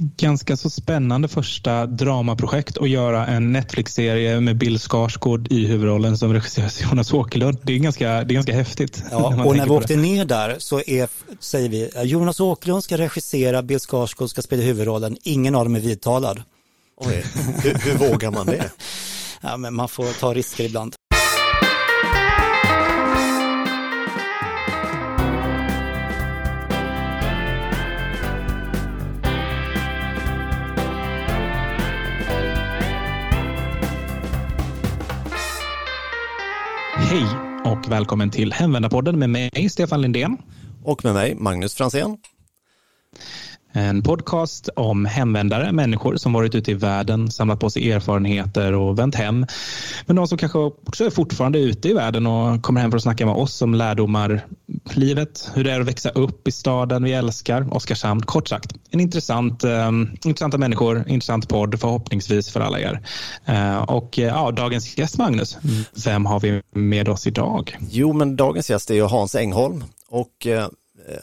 ganska så spännande första dramaprojekt att göra en Netflix-serie med Bill Skarsgård i huvudrollen som regisseras Jonas Åkerlund. Det är ganska, det är ganska häftigt. Ja, när och när vi åkte ner där så är, säger vi Jonas Åkerlund ska regissera, Bill Skarsgård ska spela huvudrollen, ingen av dem är vidtalad. Oj, hur, hur vågar man det? ja, men man får ta risker ibland. Hej och välkommen till Hemvändarpodden med mig, Stefan Lindén. Och med mig, Magnus Fransén. En podcast om hemvändare, människor som varit ute i världen, samlat på sig erfarenheter och vänt hem. Men de som kanske också är fortfarande ute i världen och kommer hem för att snacka med oss om lärdomar, livet, hur det är att växa upp i staden vi älskar, Oskarshamn. Kort sagt, en intressant, eh, intressanta människor, intressant podd förhoppningsvis för alla er. Eh, och eh, ja, dagens gäst Magnus, vem har vi med oss idag? Jo, men dagens gäst är ju Hans Engholm och eh,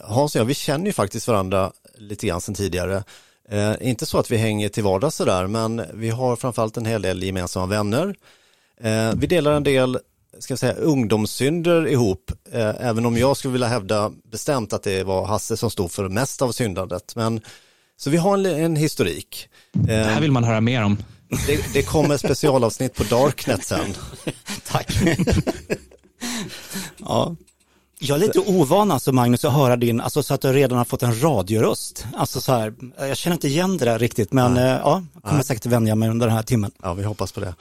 Hans och jag, vi känner ju faktiskt varandra lite grann sedan tidigare. Eh, inte så att vi hänger till vardags sådär, men vi har framförallt en hel del gemensamma vänner. Eh, vi delar en del ska säga, ungdomssynder ihop, eh, även om jag skulle vilja hävda bestämt att det var Hasse som stod för mest av syndandet. Men, så vi har en, en historik. Det här vill man höra mer om. Det, det kommer specialavsnitt på Darknet sen. Tack. ja. Jag är lite ovan alltså Magnus att höra din, alltså så att du redan har fått en radioröst. Alltså så här, jag känner inte igen det där riktigt men Nej. Eh, ja, jag kommer Nej. säkert vänja mig under den här timmen. Ja, vi hoppas på det.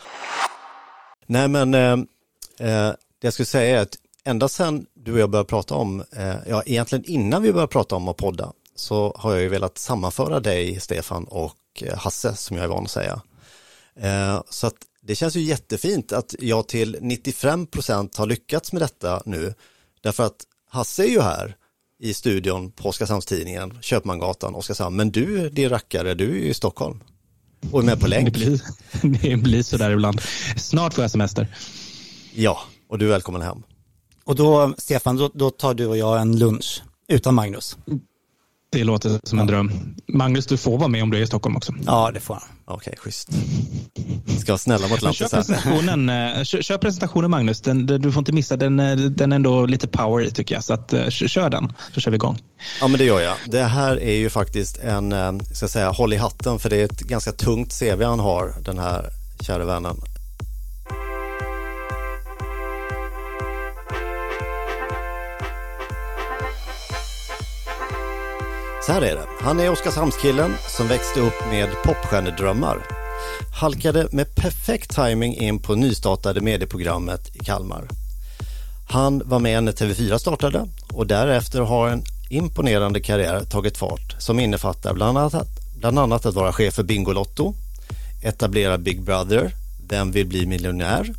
Nej men eh, eh, det jag skulle säga är att ända sedan du och jag började prata om, eh, ja egentligen innan vi började prata om att podda, så har jag ju velat sammanföra dig, Stefan och eh, Hasse, som jag är van att säga. Eh, så att det känns ju jättefint att jag till 95 procent har lyckats med detta nu. Därför att Hasse är ju här i studion på Oskarshamnstidningen, Köpmangatan, Oskarshamn, men du, din rackare, du är ju i Stockholm och är med på länk. Det blir, det blir så där ibland. Snart får jag semester. Ja, och du är välkommen hem. Och då, Stefan, då, då tar du och jag en lunch utan Magnus. Det låter som en dröm. Magnus, du får vara med om du är i Stockholm också. Ja, det får han. Okej, okay, schysst. Ska vara snälla mot landet. Kör presentationen, eh, kör, presentationen Magnus. Den, du får inte missa den. Eh, den är ändå lite power tycker jag. Så att, eh, kör den, så kör vi igång. Ja, men det gör jag. Det här är ju faktiskt en, ska säga, håll i hatten, för det är ett ganska tungt CV han har, den här kära vännen. Så här är det. Han är Oskarshamnskillen som växte upp med popstjärnedrömmar. Halkade med perfekt timing in på nystartade medieprogrammet i Kalmar. Han var med när TV4 startade och därefter har en imponerande karriär tagit fart som innefattar bland annat, bland annat att vara chef för Bingolotto, etablera Big Brother, Vem vill bli miljonär?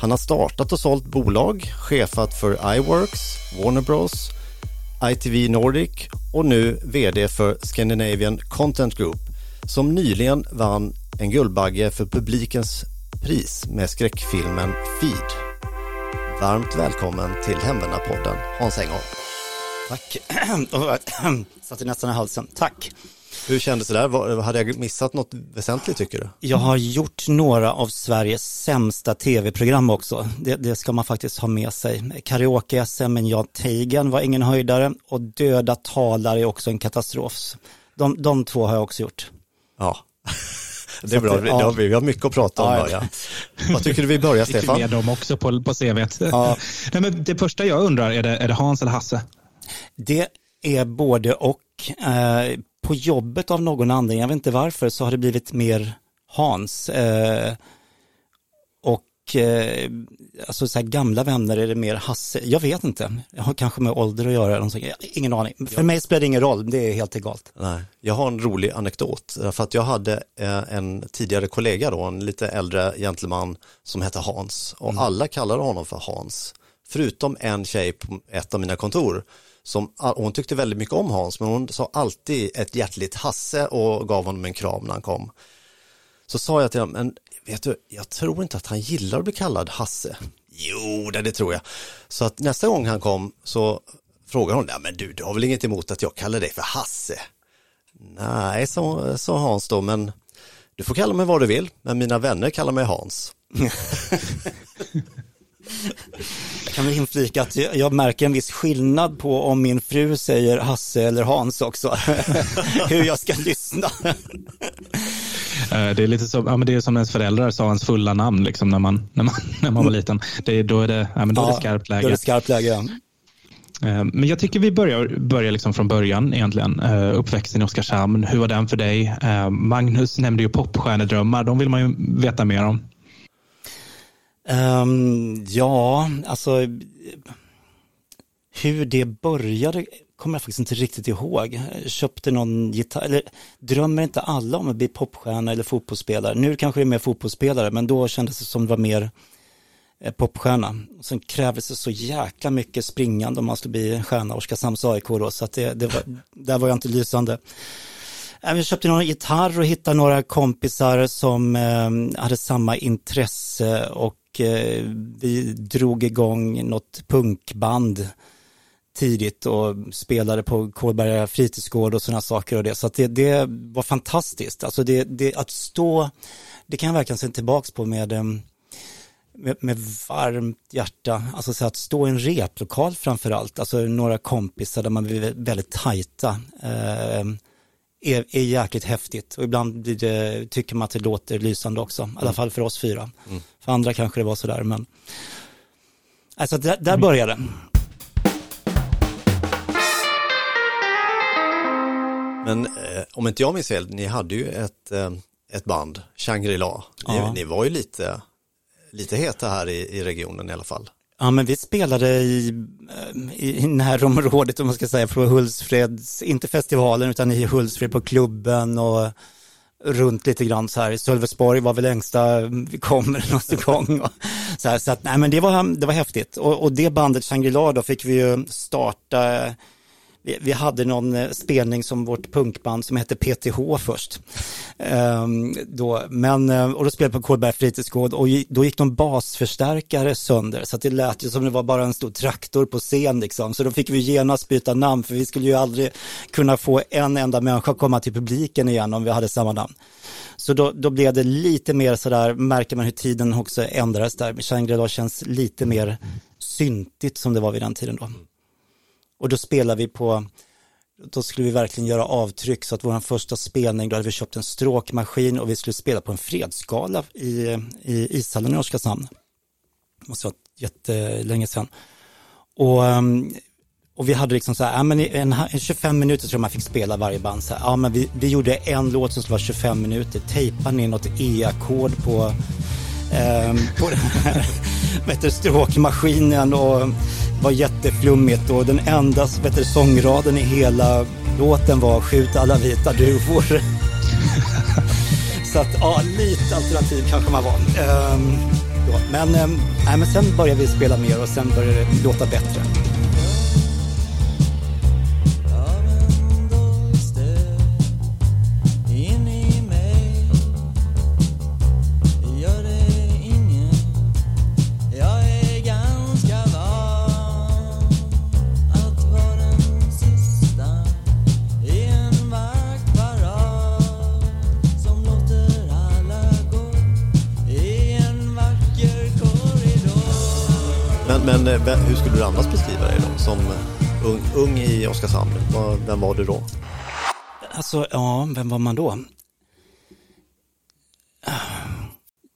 Han har startat och sålt bolag, chefat för iWorks, Warner Bros ITV Nordic och nu VD för Scandinavian Content Group som nyligen vann en Guldbagge för publikens pris med skräckfilmen Feed. Varmt välkommen till Hemvändarpodden Hans Engholm. Tack. Satt nästan i halsen. Tack. Hur kändes det där? Hade jag missat något väsentligt tycker du? Jag har gjort några av Sveriges sämsta tv-program också. Det, det, ska man faktiskt ha med sig. Karaoke-SM Jan Teigen var ingen höjdare och Döda talar är också en katastrof. De, de två har jag också gjort. Ja. Det är bra, det, ja. vi har mycket att prata om. Ja, ja. Vad tycker du vi börjar Stefan? med dem också på, på CVt. Ja. Nej, men det första jag undrar, är det, är det Hans eller Hasse? Det är både och. Eh, på jobbet av någon anledning, jag vet inte varför, så har det blivit mer Hans. Eh, och eh, alltså så här gamla vänner är det mer Hasse, jag vet inte. Jag har kanske med ålder att göra, ingen aning. För mig spelar det ingen roll, det är helt egalt. Nej, jag har en rolig anekdot, för att jag hade eh, en tidigare kollega då, en lite äldre gentleman som hette Hans och mm. alla kallade honom för Hans. Förutom en tjej på ett av mina kontor som, hon tyckte väldigt mycket om Hans, men hon sa alltid ett hjärtligt Hasse och gav honom en kram när han kom. Så sa jag till honom, men vet du, jag tror inte att han gillar att bli kallad Hasse. Jo, det, det tror jag. Så att nästa gång han kom så frågade hon, men du, du har väl inget emot att jag kallar dig för Hasse? Nej, sa, sa Hans då, men du får kalla mig vad du vill, men mina vänner kallar mig Hans. Jag kan väl inflika att jag märker en viss skillnad på om min fru säger Hasse eller Hans också. Hur jag ska lyssna. Eh, det är lite som, ja, men det är som ens föräldrar sa ens fulla namn liksom, när, man, när, man, när man var liten. Det, då är det, ja, men då är det skarpt läge. Då är det skarpt läge, ja. Eh, men jag tycker vi börjar, börjar liksom från början egentligen. Eh, uppväxten i Oskarshamn, hur var den för dig? Magnus nämnde ju popstjärnedrömmar, de vill man ju veta mer om. Um, ja, alltså hur det började kommer jag faktiskt inte riktigt ihåg. Jag köpte någon gitarr, eller drömmer inte alla om att bli popstjärna eller fotbollsspelare? Nu kanske det är mer fotbollsspelare, men då kändes det som det var mer eh, popstjärna. Sen krävdes det så jäkla mycket springande om man skulle bli stjärna, Oskarshamns AIK då, så att det, det var, där var jag inte lysande. Jag köpte någon gitarr och hittade några kompisar som ehm, hade samma intresse och eh, vi drog igång något punkband tidigt och spelade på Kolberga fritidsgård och sådana saker och det. Så det, det, var fantastiskt. Alltså det, det, att stå, det kan jag verkligen se tillbaka på med, ehm, med, med varmt hjärta. Alltså så att stå i en replokal framför allt, alltså några kompisar där man blir väldigt tajta. Eh, är, är jäkligt häftigt och ibland blir det, tycker man att det låter lysande också, i alla mm. fall för oss fyra. Mm. För andra kanske det var sådär, men alltså där, där började det. Men eh, om inte jag minns fel, ni hade ju ett, eh, ett band, Shangri-La. Ni, ja. ni, var ju lite, lite heta här i, i regionen i alla fall. Ja, men vi spelade eh, i, i närområdet, om man ska säga, på Hultsfreds, inte festivalen, utan i Hultsfred på klubben och runt lite grann så här. Sölvesborg var väl längsta vi kommer någon gång. Och så här, så att, nej, men det var, det var häftigt. Och, och det bandet Shangri-La då fick vi ju starta vi, hade någon eh, spelning som vårt punkband som hette PTH först. Ehm, då, men, eh, och då spelade på Kolberg fritidsgård och då gick de basförstärkare sönder så att det lät ju som det var bara en stor traktor på scen liksom. Så då fick vi genast byta namn för vi skulle ju aldrig kunna få en enda människa komma till publiken igen om vi hade samma namn. Så då, då blev det lite mer sådär, märker man hur tiden också ändrades där. Shangri-La känns lite mer syntigt som det var vid den tiden då. Och då spelade vi på, då skulle vi verkligen göra avtryck så att vår första spelning, då hade vi köpt en stråkmaskin och vi skulle spela på en fredsgala i, i ishallen i Oskarshamn. Det måste vara jättelänge sedan. Och, ehm, och vi hade liksom så här, ja, men en, en 25 minuter tror jag man fick spela varje band. Så här, ja, men vi, vi gjorde en låt som skulle vara 25 minuter, tejpade ner något E-ackord på, eh, på den här vet stråkmaskinen och var jätteflummigt och den enda vet sångraden i hela låten var Skjut alla vita duvor. Så att ja, lite alternativ kanske man var. Um, men, nej, men sen började vi spela mer och sen började det låta bättre. Eh, hur skulle du annars beskriva dig då som eh, ung, ung i Oskarshamn? Vem var du då? Alltså, ja, vem var man då?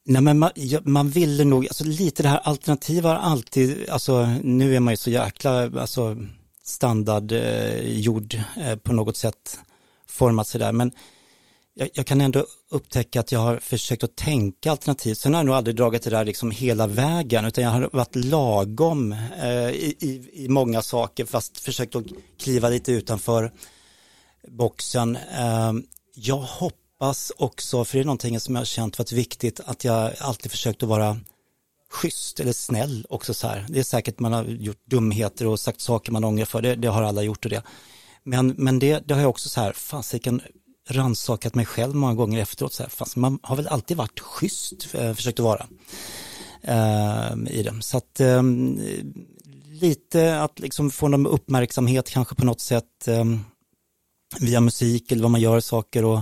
Nej, men man, man ville nog, alltså lite det här alternativa har alltid, alltså nu är man ju så jäkla, alltså standardgjord eh, eh, på något sätt format sig där, men jag, jag, kan ändå upptäcka att jag har försökt att tänka alternativt. Sen har jag nog aldrig dragit det där liksom hela vägen, utan jag har varit lagom eh, i, i, i, många saker, fast försökt att kliva lite utanför boxen. Eh, jag hoppas också, för det är någonting som jag har känt varit viktigt, att jag alltid försökt att vara schysst eller snäll också så här. Det är säkert man har gjort dumheter och sagt saker man ångrar för, det, det har alla gjort och det. Men, men det, det har jag också så här, fasiken, rannsakat mig själv många gånger efteråt. Så här, fast man har väl alltid varit schysst, eh, försökt att vara eh, i det. Så att eh, lite att liksom få någon uppmärksamhet kanske på något sätt. Eh, via musik eller vad man gör saker och,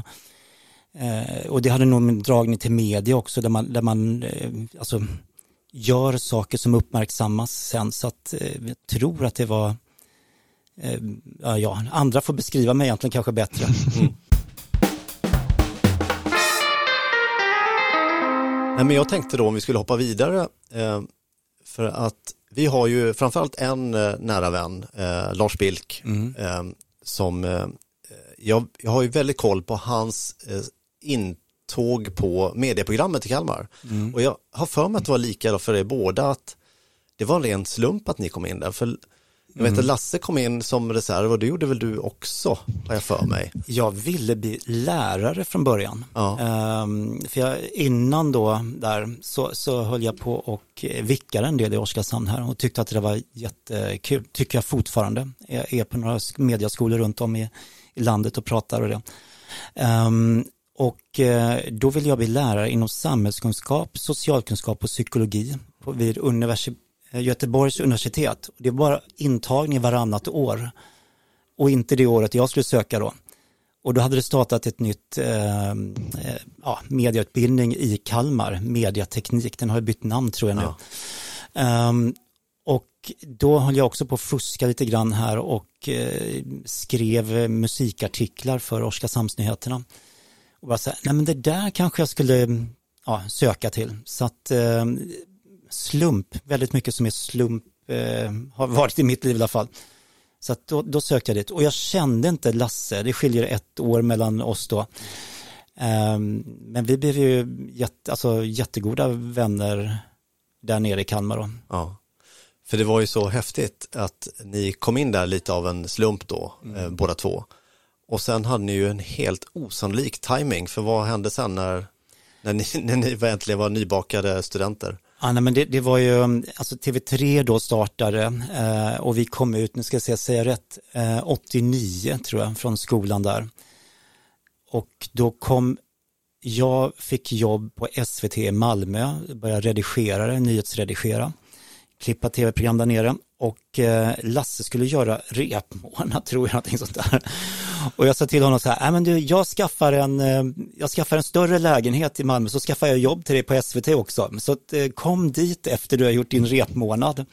eh, och det hade nog en dragning till media också där man, där man eh, alltså, gör saker som uppmärksammas sen så att eh, jag tror att det var eh, ja, andra får beskriva mig egentligen kanske bättre. Mm. Nej, men jag tänkte då om vi skulle hoppa vidare eh, för att vi har ju framförallt en eh, nära vän, eh, Lars Bilk, mm. Som jag, jag, har ju väldigt koll på hans intåg på medieprogrammet i Kalmar. Mm. Och jag har för mig att det var lika för er båda att det var en ren slump att ni kom in där. För jag vet att mm. Lasse kom in som reserv och det gjorde väl du också, har jag för mig. Jag ville bli lärare från början. Ja. Um, för jag, innan då där så, så höll jag på och vickade en del i Oskarshamn här och tyckte att det var jättekul. Tycker jag fortfarande. Jag är på några mediaskolor runt om i, i landet och pratar och det. Um, och uh, då ville jag bli lärare inom samhällskunskap, socialkunskap och psykologi vid universitet Eh, Göteborgs universitet. Det bara intagning varannat år och inte det året jag skulle söka då. Och då hade det startat ett nytt eh, eh ja, mediautbildning i Kalmar, mediateknik, den har bytt namn tror jag nu. Ja. Um, och då höll jag också på att fuska lite grann här och eh, skrev musikartiklar för Oskarshamnsnyheterna. Och bara så här, nej men det där kanske jag skulle ja, söka till. Så att eh, slump, väldigt mycket som är slump, eh, har varit i mitt liv i alla fall. Så att då, då, sökte jag dit och jag kände inte Lasse, det skiljer ett år mellan oss då. Um, men vi blev ju jätte, alltså, jättegoda vänner där nere i Kalmar då. Ja, för det var ju så häftigt att ni kom in där lite av en slump då, mm. eh, båda två. Och sen hade ni ju en helt osannolik timing för vad hände sen när, när, ni, när ni egentligen var nybakade studenter? Ja, nej, men det, det, var ju, alltså TV3 då startade eh, och vi kom ut, nu ska jag säga, säga rätt, eh, 89 tror jag, från skolan där. Och då kom, jag fick jobb på SVT i Malmö, började redigera, nyhetsredigera, klippa tv-program där nere och eh, Lasse skulle göra repmånad tror jag, någonting sånt där. Och jag sa till honom så här, men du, jag skaffar, en, eh, jag skaffar en större lägenhet i Malmö så skaffar jag jobb till dig på SVT också. Så att, eh, kom dit efter du har gjort din repmånad.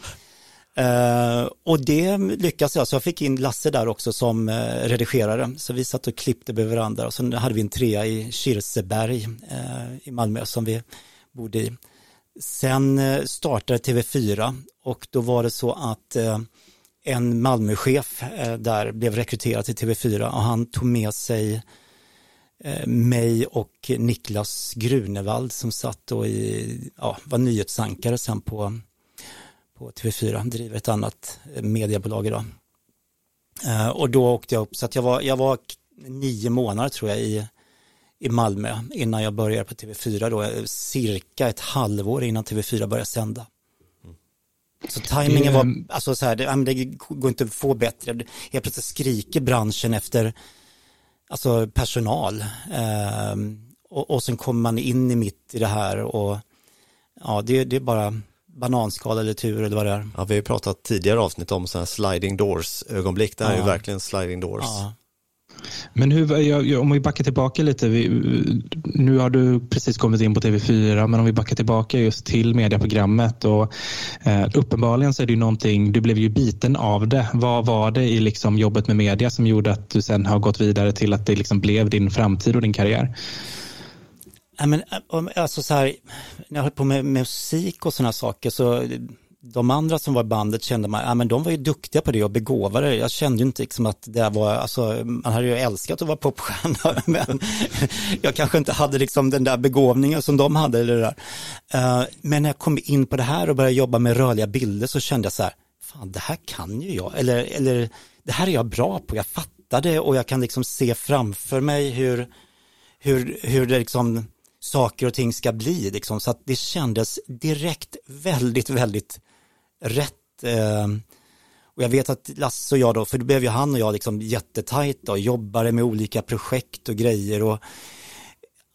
Uh, och det lyckades jag, så jag fick in Lasse där också som uh, redigerare. Så vi satt och klippte över varandra och så hade vi en trea i Kirseberg uh, i Malmö som vi bodde i. Sen eh, startade TV4 och då var det så att eh, en Malmöchef eh, där blev rekryterad till TV4 och han tog med sig mig och Niklas Grunewald som satt och i, ja, var nyhetsankare sen på, på TV4, driver ett annat mediebolag idag. Och då åkte jag upp, så att jag var, jag var nio månader tror jag i, i Malmö innan jag började på TV4 då, cirka ett halvår innan TV4 började sända. Så tajmingen var, alltså så här, det, det går inte att få bättre. Helt plötsligt skriker branschen efter alltså personal. Eh, och, och sen kommer man in i mitt i det här och ja, det, det är bara bananskal eller tur eller vad det är. Ja, vi har ju pratat tidigare avsnitt om sådana här sliding doors ögonblick. Det här ja. är ju verkligen sliding doors. Ja. Men hur, om vi backar tillbaka lite. Vi, nu har du precis kommit in på TV4 men om vi backar tillbaka just till medieprogrammet och eh, uppenbarligen så är det ju någonting, du blev ju biten av det. Vad var det i liksom jobbet med media som gjorde att du sen har gått vidare till att det liksom blev din framtid och din karriär? Ja, men, eh, alltså så här, när jag höll på med musik och sådana saker så de andra som var i bandet kände man, ja men de var ju duktiga på det och begåvade. Jag kände ju inte liksom att det var, alltså man hade ju älskat att vara popstjärna men jag kanske inte hade liksom den där begåvningen som de hade. Eller där. Eh, men när jag kom in på det här och började jobba med rörliga bilder så kände jag så här, fan det här kan ju jag, eller, eller det här är jag bra på, jag fattar det och jag kan liksom se framför mig hur, hur, hur det liksom saker och ting ska bli liksom. Så att det kändes direkt väldigt, väldigt rätt. Eh, och jag vet att Lasse och jag då, för då blev ju han och jag liksom jättetajta och jobbade med olika projekt och grejer och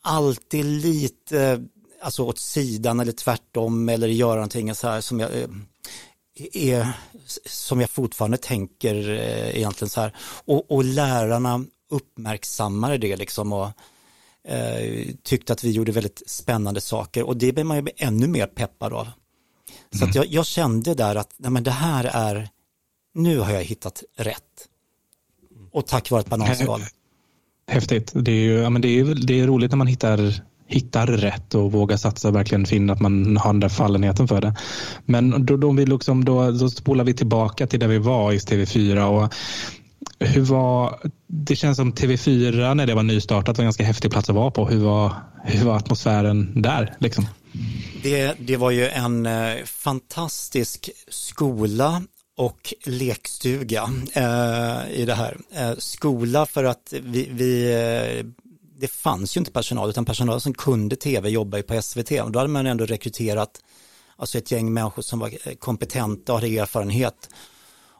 alltid lite, eh, alltså åt sidan eller tvärtom eller göra någonting så här som jag eh, är, som jag fortfarande tänker eh, egentligen så här. Och, och lärarna uppmärksammade det liksom och eh, tyckte att vi gjorde väldigt spännande saker och det blev man ju ännu mer peppad av. Så mm. jag, jag, kände där att nej men det här är, nu har jag hittat rätt. Och tack vare ett bananskal. Häftigt. Det är, ju, ja, men det är, det är roligt när man hittar hittar rätt och vågar satsa och verkligen finna att man har den där fallenheten för det. Men då, då, vi liksom, då, då spolar vi tillbaka till där vi var i TV4 och hur var, det känns som TV4 när det var nystartat var en ganska häftig plats att vara på. Hur var, hur var atmosfären där? Liksom? Det, det var ju en eh, fantastisk skola och lekstuga eh, i det här. Eh, skola för att vi, vi eh, det fanns ju inte personal utan personal som kunde tv jobba på SVT och då hade man ändå rekryterat alltså ett gäng människor som var eh, kompetenta och hade erfarenhet.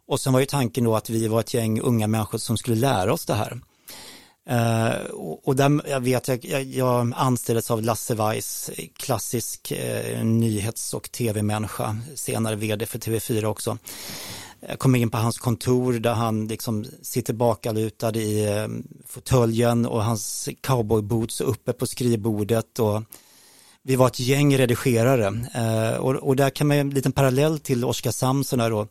Och sen var ju tanken då att vi var ett gäng unga människor som skulle lära oss det här. Uh, och där jag vet jag, jag, jag anställdes av Lasse Weiss, klassisk uh, nyhets och tv-människa, senare vd för TV4 också. Jag kom in på hans kontor där han liksom sitter bakalutad i uh, fåtöljen och hans cowboyboots uppe på skrivbordet och vi var ett gäng redigerare och, och, där kan man en liten parallell till Oskar Samson här då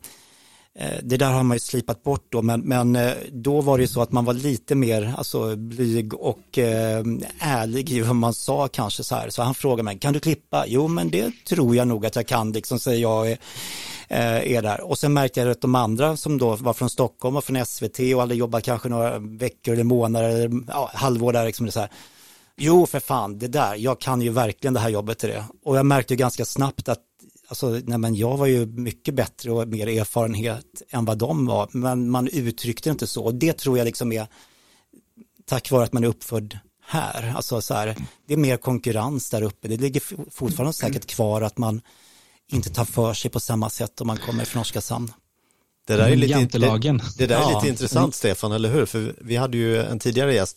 Eh, det där har man ju slipat bort då, men, men eh, då var det ju så att man var lite mer alltså, blyg och eh, ärlig i vad man sa kanske så här. Så han frågade mig, kan du klippa? Jo, men det tror jag nog att jag kan, liksom säger jag eh, är eh, där. Och sen märkte jag att de andra som då var från Stockholm och från SVT och hade jobbat kanske några veckor eller månader eller ja, halvår där, liksom det så här. Jo, för fan, det där, jag kan ju verkligen det här jobbet till det. Och jag märkte ju ganska snabbt att alltså, nej men jag var ju mycket bättre och mer erfarenhet än vad de var, men man uttryckte det inte så. Och det tror jag liksom är tack vare att man är uppfödd här. Alltså så här, det är mer konkurrens där uppe. Det ligger fortfarande säkert kvar att man inte tar för sig på samma sätt om man kommer från Oskarshamn. Det där är lite, det, det där är lite intressant Stefan, eller hur? För vi hade ju en tidigare gäst,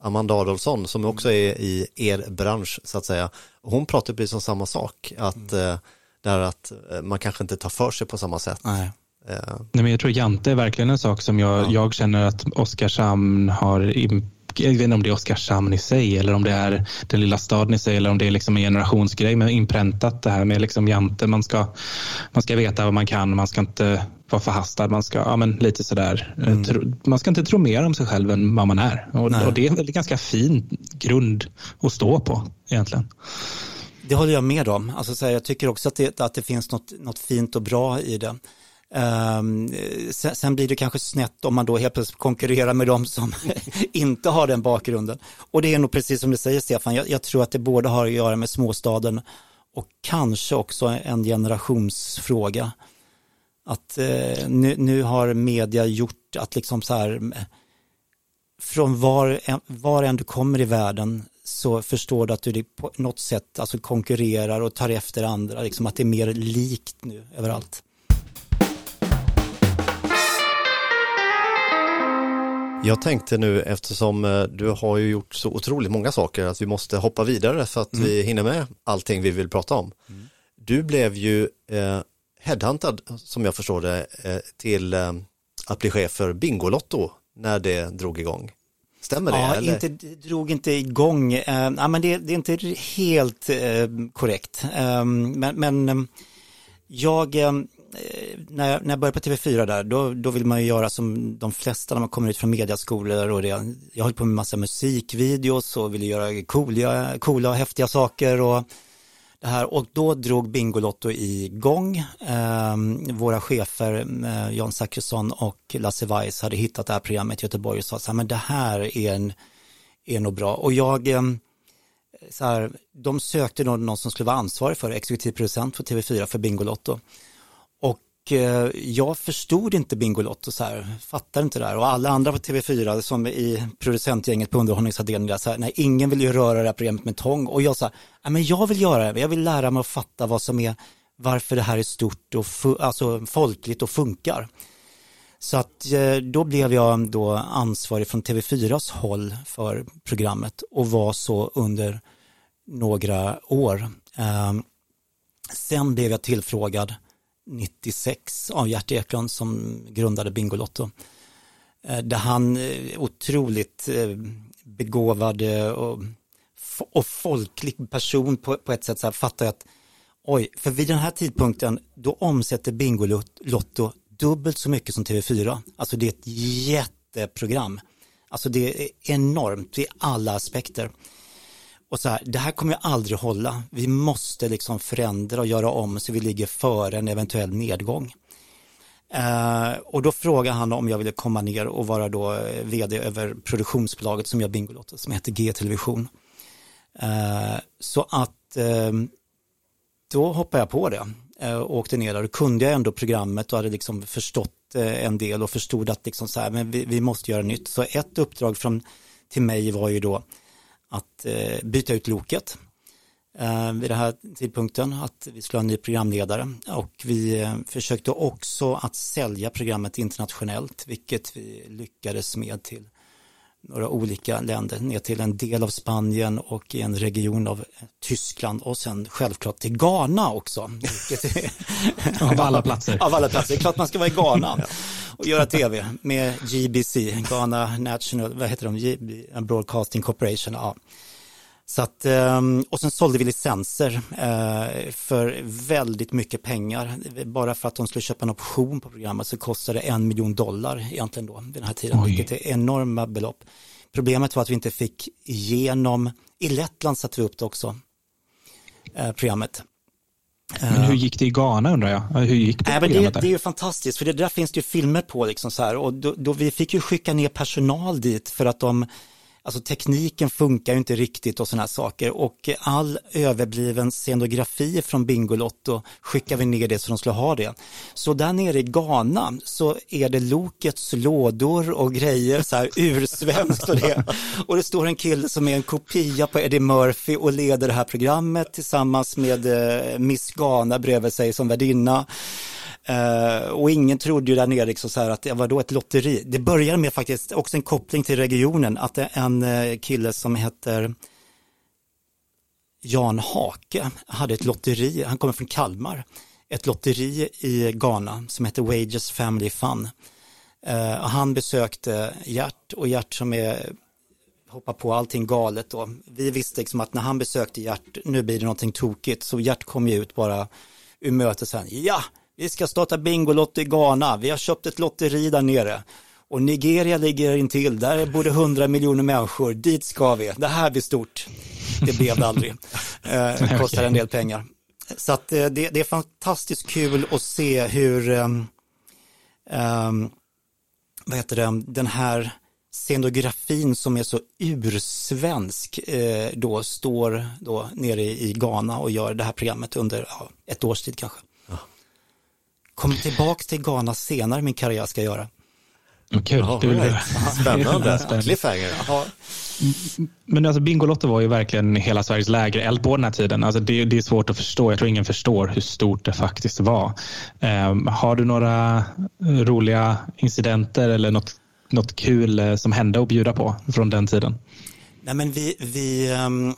Amanda Adolfsson, som också är i er bransch så att säga. hon pratade precis om samma sak, att mm. Där att eh, man kanske inte tar för sig på samma sätt. Nej. Uh. Nej, men jag tror Jante är verkligen en sak som jag, ja. jag känner att Oskarshamn har jag vet inte om det är Oskarshamn i sig eller om det är den lilla staden i sig eller om det är liksom en generationsgrej men inpräntat det här med liksom Jante. Man ska, man ska veta vad man kan, man ska inte vara förhastad, man ska, ja men lite sådär, eh, mm. man ska inte tro mer om sig själv än vad man är. Och, och det är en ganska fin grund att stå på egentligen. Det håller jag med om. Alltså, så här, jag tycker också att det, att det finns något, något fint och bra i det. Ehm, eh, um, sen, sen, blir det kanske snett om man då helt plötsligt konkurrerar med de som inte har den bakgrunden. Och det är nog precis som du säger Stefan, jag, jag, tror att det både har att göra med småstaden och kanske också en generationsfråga. Att eh, nu, nu, har media gjort att liksom så här eh, från var, var än du kommer i världen så förstår du att du på något sätt alltså konkurrerar och tar efter andra, liksom att det är mer likt nu överallt. Jag tänkte nu eftersom eh, du har ju gjort så otroligt många saker att vi måste hoppa vidare för att mm. vi hinner med allting vi vill prata om. Mm. Du blev ju eh, headhuntad som jag förstår det eh, till eh, att bli chef för Bingolotto när det drog igång. Stämmer det? Ja, eller? Inte, drog inte igång. Uh, ja, men det, det, är inte helt uh, korrekt. Uh, men, men ehm, jag, ehm, när jag, när jag började på TV4 där, då, då vill man ju göra som de flesta när man kommer ut från mediaskolor och det. Jag höll på med massa musikvideos och ville göra coola, coola och häftiga saker och här och då drog Bingolotto igång. Eh, våra chefer, eh, Jan Zachrisson och Lasse Weiss hade hittat det här programmet i Göteborg och sa så här, men det här är, en, är nog bra. Och jag, eh, så här, de sökte någon, någon som skulle vara ansvarig för exekutiv producent för TV4 för Bingolotto. Eh, jag förstod inte Bingolotto så här, fattar inte det här. Och alla andra på TV4 som i producentgänget på underhållningsavdelningen så här, nej, ingen vill ju röra det här programmet med tång. Och jag sa, nej men jag vill göra det, jag vill lära mig att fatta vad som är, varför det här är stort och alltså folkligt och funkar. Så att eh, då blev jag då ansvarig från TV4s håll för programmet och var så under några år. Ehm, sen blev jag tillfrågad 96 av Gert Eklund som grundade Bingolotto. Eh, där han eh, otroligt eh, begåvad och, och folklig person på, på ett sätt så här, fattar jag att oj, för vid den här tidpunkten då omsätter Bingolotto dubbelt så mycket som TV4. Alltså det är ett jätteprogram. Alltså det är enormt i alla aspekter. Och så här, det här kommer ju aldrig hålla. Vi måste liksom förändra och göra om så vi ligger före en eventuell nedgång. Eh, och då frågade han om jag ville komma ner och vara då eh, vd över produktionsbolaget som gör Bingolotto som heter G-television. Eh, så att eh, då hoppade jag på det eh, och åkte ner där. Då kunde jag ändå programmet och hade liksom förstått eh, en del och förstod att liksom så här, men vi, vi måste göra nytt. Så ett uppdrag från, till mig var ju då att eh, byta ut loket eh, vid den här tidpunkten att vi skulle ha en ny programledare. Och vi eh, försökte också att sälja programmet internationellt vilket vi lyckades med till några olika länder, ner till en del av Spanien och i en region av Tyskland och sen självklart till Ghana också. av alla platser. Av alla platser, det är klart man ska vara i Ghana och göra tv med GBC, Ghana National, vad heter de, Broadcasting Corporation. Ja. Så att, ehm, och sen sålde vi licenser eh, för väldigt mycket pengar. Bara för att de skulle köpa en option på programmet så kostade det en miljon dollar egentligen då vid den här tiden, Oj. vilket är enorma belopp. Problemet var att vi inte fick igenom, i Lettland satte vi upp det också, eh, programmet. Men hur gick det i Ghana undrar jag? Hur gick det, äh, men det, det är ju fantastiskt, för det där finns det ju filmer på liksom så här och då, då vi fick ju skicka ner personal dit för att de Alltså tekniken funkar ju inte riktigt och sådana här saker och all överbliven scenografi från Bingolotto skickar vi ner det så de skulle ha det. Så där nere i Ghana så är det Lokets lådor och grejer så här ursvenskt och det. Och det står en kille som är en kopia på Eddie Murphy och leder det här programmet tillsammans med eh, Miss Ghana bredvid sig som värdinna. Uh, och ingen trodde ju där nere liksom så här att det var då ett lotteri. Det började med faktiskt också en koppling till regionen, att en uh, kille som heter Jan Hake hade ett lotteri, han kommer från Kalmar, ett lotteri i Ghana som heter Wages Family Fun. Uh, han besökte Gert och Gert som är hoppar på allting galet då. Vi visste liksom att när han besökte Gert, nu blir det någonting tokigt, så Gert kom ju ut bara ur mötet sen, ja, vi ska starta Bingolotto i Ghana. Vi har köpt ett lotteri där nere. Och Nigeria ligger intill. Där bor det 100 miljoner människor. Dit ska vi. Det här blir stort. Det blev det aldrig. Eh, kostar en del pengar. Så att eh, det, det är fantastiskt kul att se hur um, um, vad heter det, den här scenografin som är så ursvensk eh, då står då nere i Ghana och gör det här programmet under ja, ett års tid kanske. Kommer tillbaka till Ghana senare i min karriär ska jag göra. Kul, ja, det vill Spännande, cliffhanger. Ja. Men alltså Bingolotto var ju verkligen hela Sveriges lägereld på den här tiden. Alltså det, det, är svårt att förstå. Jag tror ingen förstår hur stort det faktiskt var. Um, har du några roliga incidenter eller något, något kul eh, som hände att bjuda på från den tiden? Nej, men vi, vi um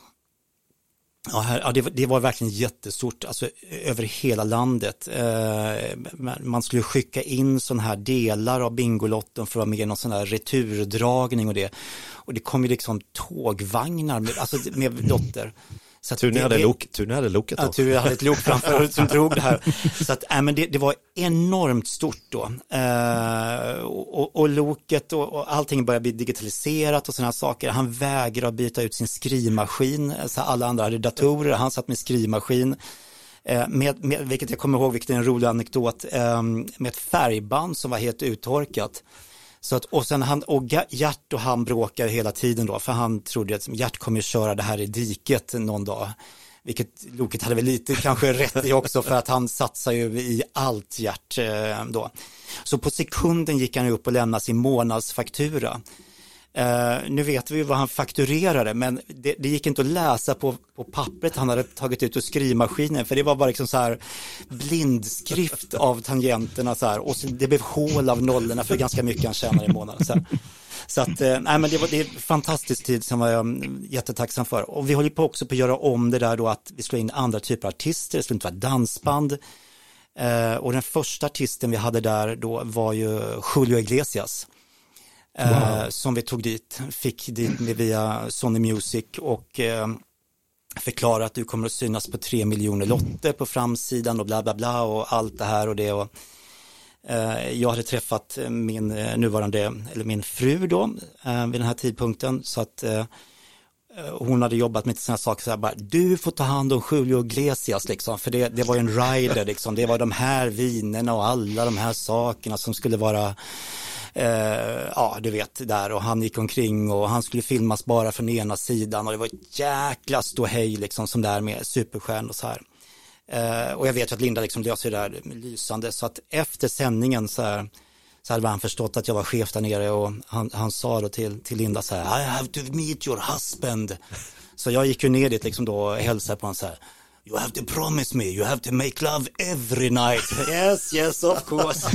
Ja, här, ja det, det, var verkligen jättestort, alltså över hela landet. Eh, man skulle skicka in sådana här delar av Bingolotten för att vara med i någon sån här returdragning och det. Och det kom ju liksom tågvagnar med, alltså med lotter. Så tur, ni hade lok, tur ni hade loket då. Ja, tur jag hade ett lok framför som drog det här. Så att, äh, men det, det var enormt stort då. Eh, och, och, loket och, och allting började bli digitaliserat och sådana saker. Han vägrade byta ut sin skrivmaskin. Så alla andra hade datorer, han satt med skrivmaskin. Eh, med, med, vilket jag kommer ihåg, vilket är en rolig anekdot, eh, med ett färgband som var helt uttorkat. Så att, och sen han, och Gert och han bråkar hela tiden då, för han trodde att Gert kommer köra det här i diket någon dag. Vilket Loket hade väl lite kanske rätt i också för att han satsar ju i allt Gert eh, då. Så på sekunden gick han upp och lämnade sin månadsfaktura. Uh, nu vet vi vad han fakturerade men det, det, gick inte att läsa på, på pappret han hade tagit ut ur skrivmaskinen för det var bara liksom så här blindskrift av tangenterna så här och så, det blev hål av nollorna för ganska mycket han tjänade i månaden. Så, så att, uh, nej men det var det är en fantastisk tid som jag är jättetacksam för. Och vi håller på också på att göra om det där då att vi slår in andra typer av artister, det skulle inte vara dansband. Uh, och den första artisten vi hade där då var ju Julio Iglesias wow. Eh, som vi tog dit, fick dit via Sony Music och eh, förklara att du kommer att synas på tre miljoner lotter på framsidan och bla bla bla och allt det här och det. Och, eh, jag hade träffat eh, min eh, nuvarande, eller min fru då, eh, vid den här tidpunkten så att eh, hon hade jobbat med sådana saker så här bara, du får ta hand om Julio Iglesias liksom, för det, det var en rider liksom, det var de här vinerna och alla de här sakerna som skulle vara Eh, ja du vet där och han gick omkring och han skulle filmas bara från ena sidan och det var ett jäkla ståhej liksom som där med superstjärnor och så här. Eh, och jag vet ju att Linda liksom löser det där lysande så att efter sändningen så här så hade han förstått att jag var chef där nere och han, han sa då till, till Linda så här I have to meet your husband. Så jag gick ju ner dit liksom då och hälsade på honom så här You have to promise me, you have to make love every night. Yes, yes, of course.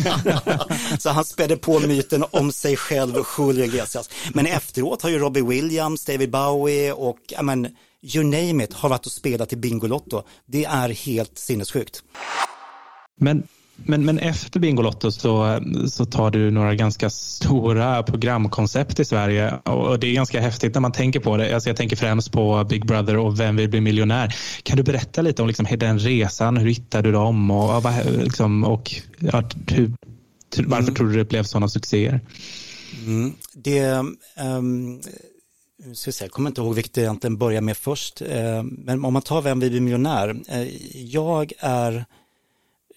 så han spädde på myten om sig själv och Julio Iglesias. Men efteråt har ju Robbie Williams, David Bowie och, ja men, you name it, har varit och spelat i Bingolotto. Det är helt sinnessjukt. Men men, men efter Bingolotto så, så tar du några ganska stora programkoncept i Sverige och det är ganska häftigt när man tänker på det. Alltså jag tänker främst på Big Brother och Vem vill bli miljonär? Kan du berätta lite om liksom den resan? Hur hittade du dem och, liksom, och ja, hur, varför mm. tror du det blev sådana succéer? Mm. Det, um, jag kommer inte ihåg vilket jag egentligen börjar med först, uh, men om man tar Vem vill bli miljonär? Uh, jag är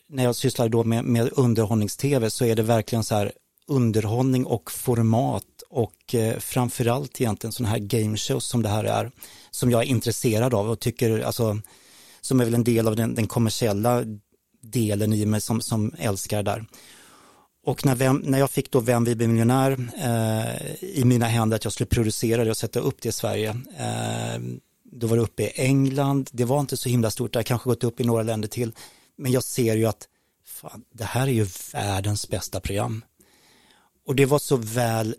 när jag sysslar då med, med underhållnings-tv så är det verkligen så här underhållning och format och eh, framförallt egentligen sådana här gameshows som det här är som jag är intresserad av och tycker alltså som är väl en del av den, den kommersiella delen i mig som, som älskar där. Och när, vem, när jag fick då Vem Vi Blir miljonär eh, i mina händer att jag skulle producera det och sätta upp det i Sverige eh, då var det uppe i England, det var inte så himla stort, det har kanske gått upp i några länder till men jag ser ju att fan, det här är ju världens bästa program. Och det var så väl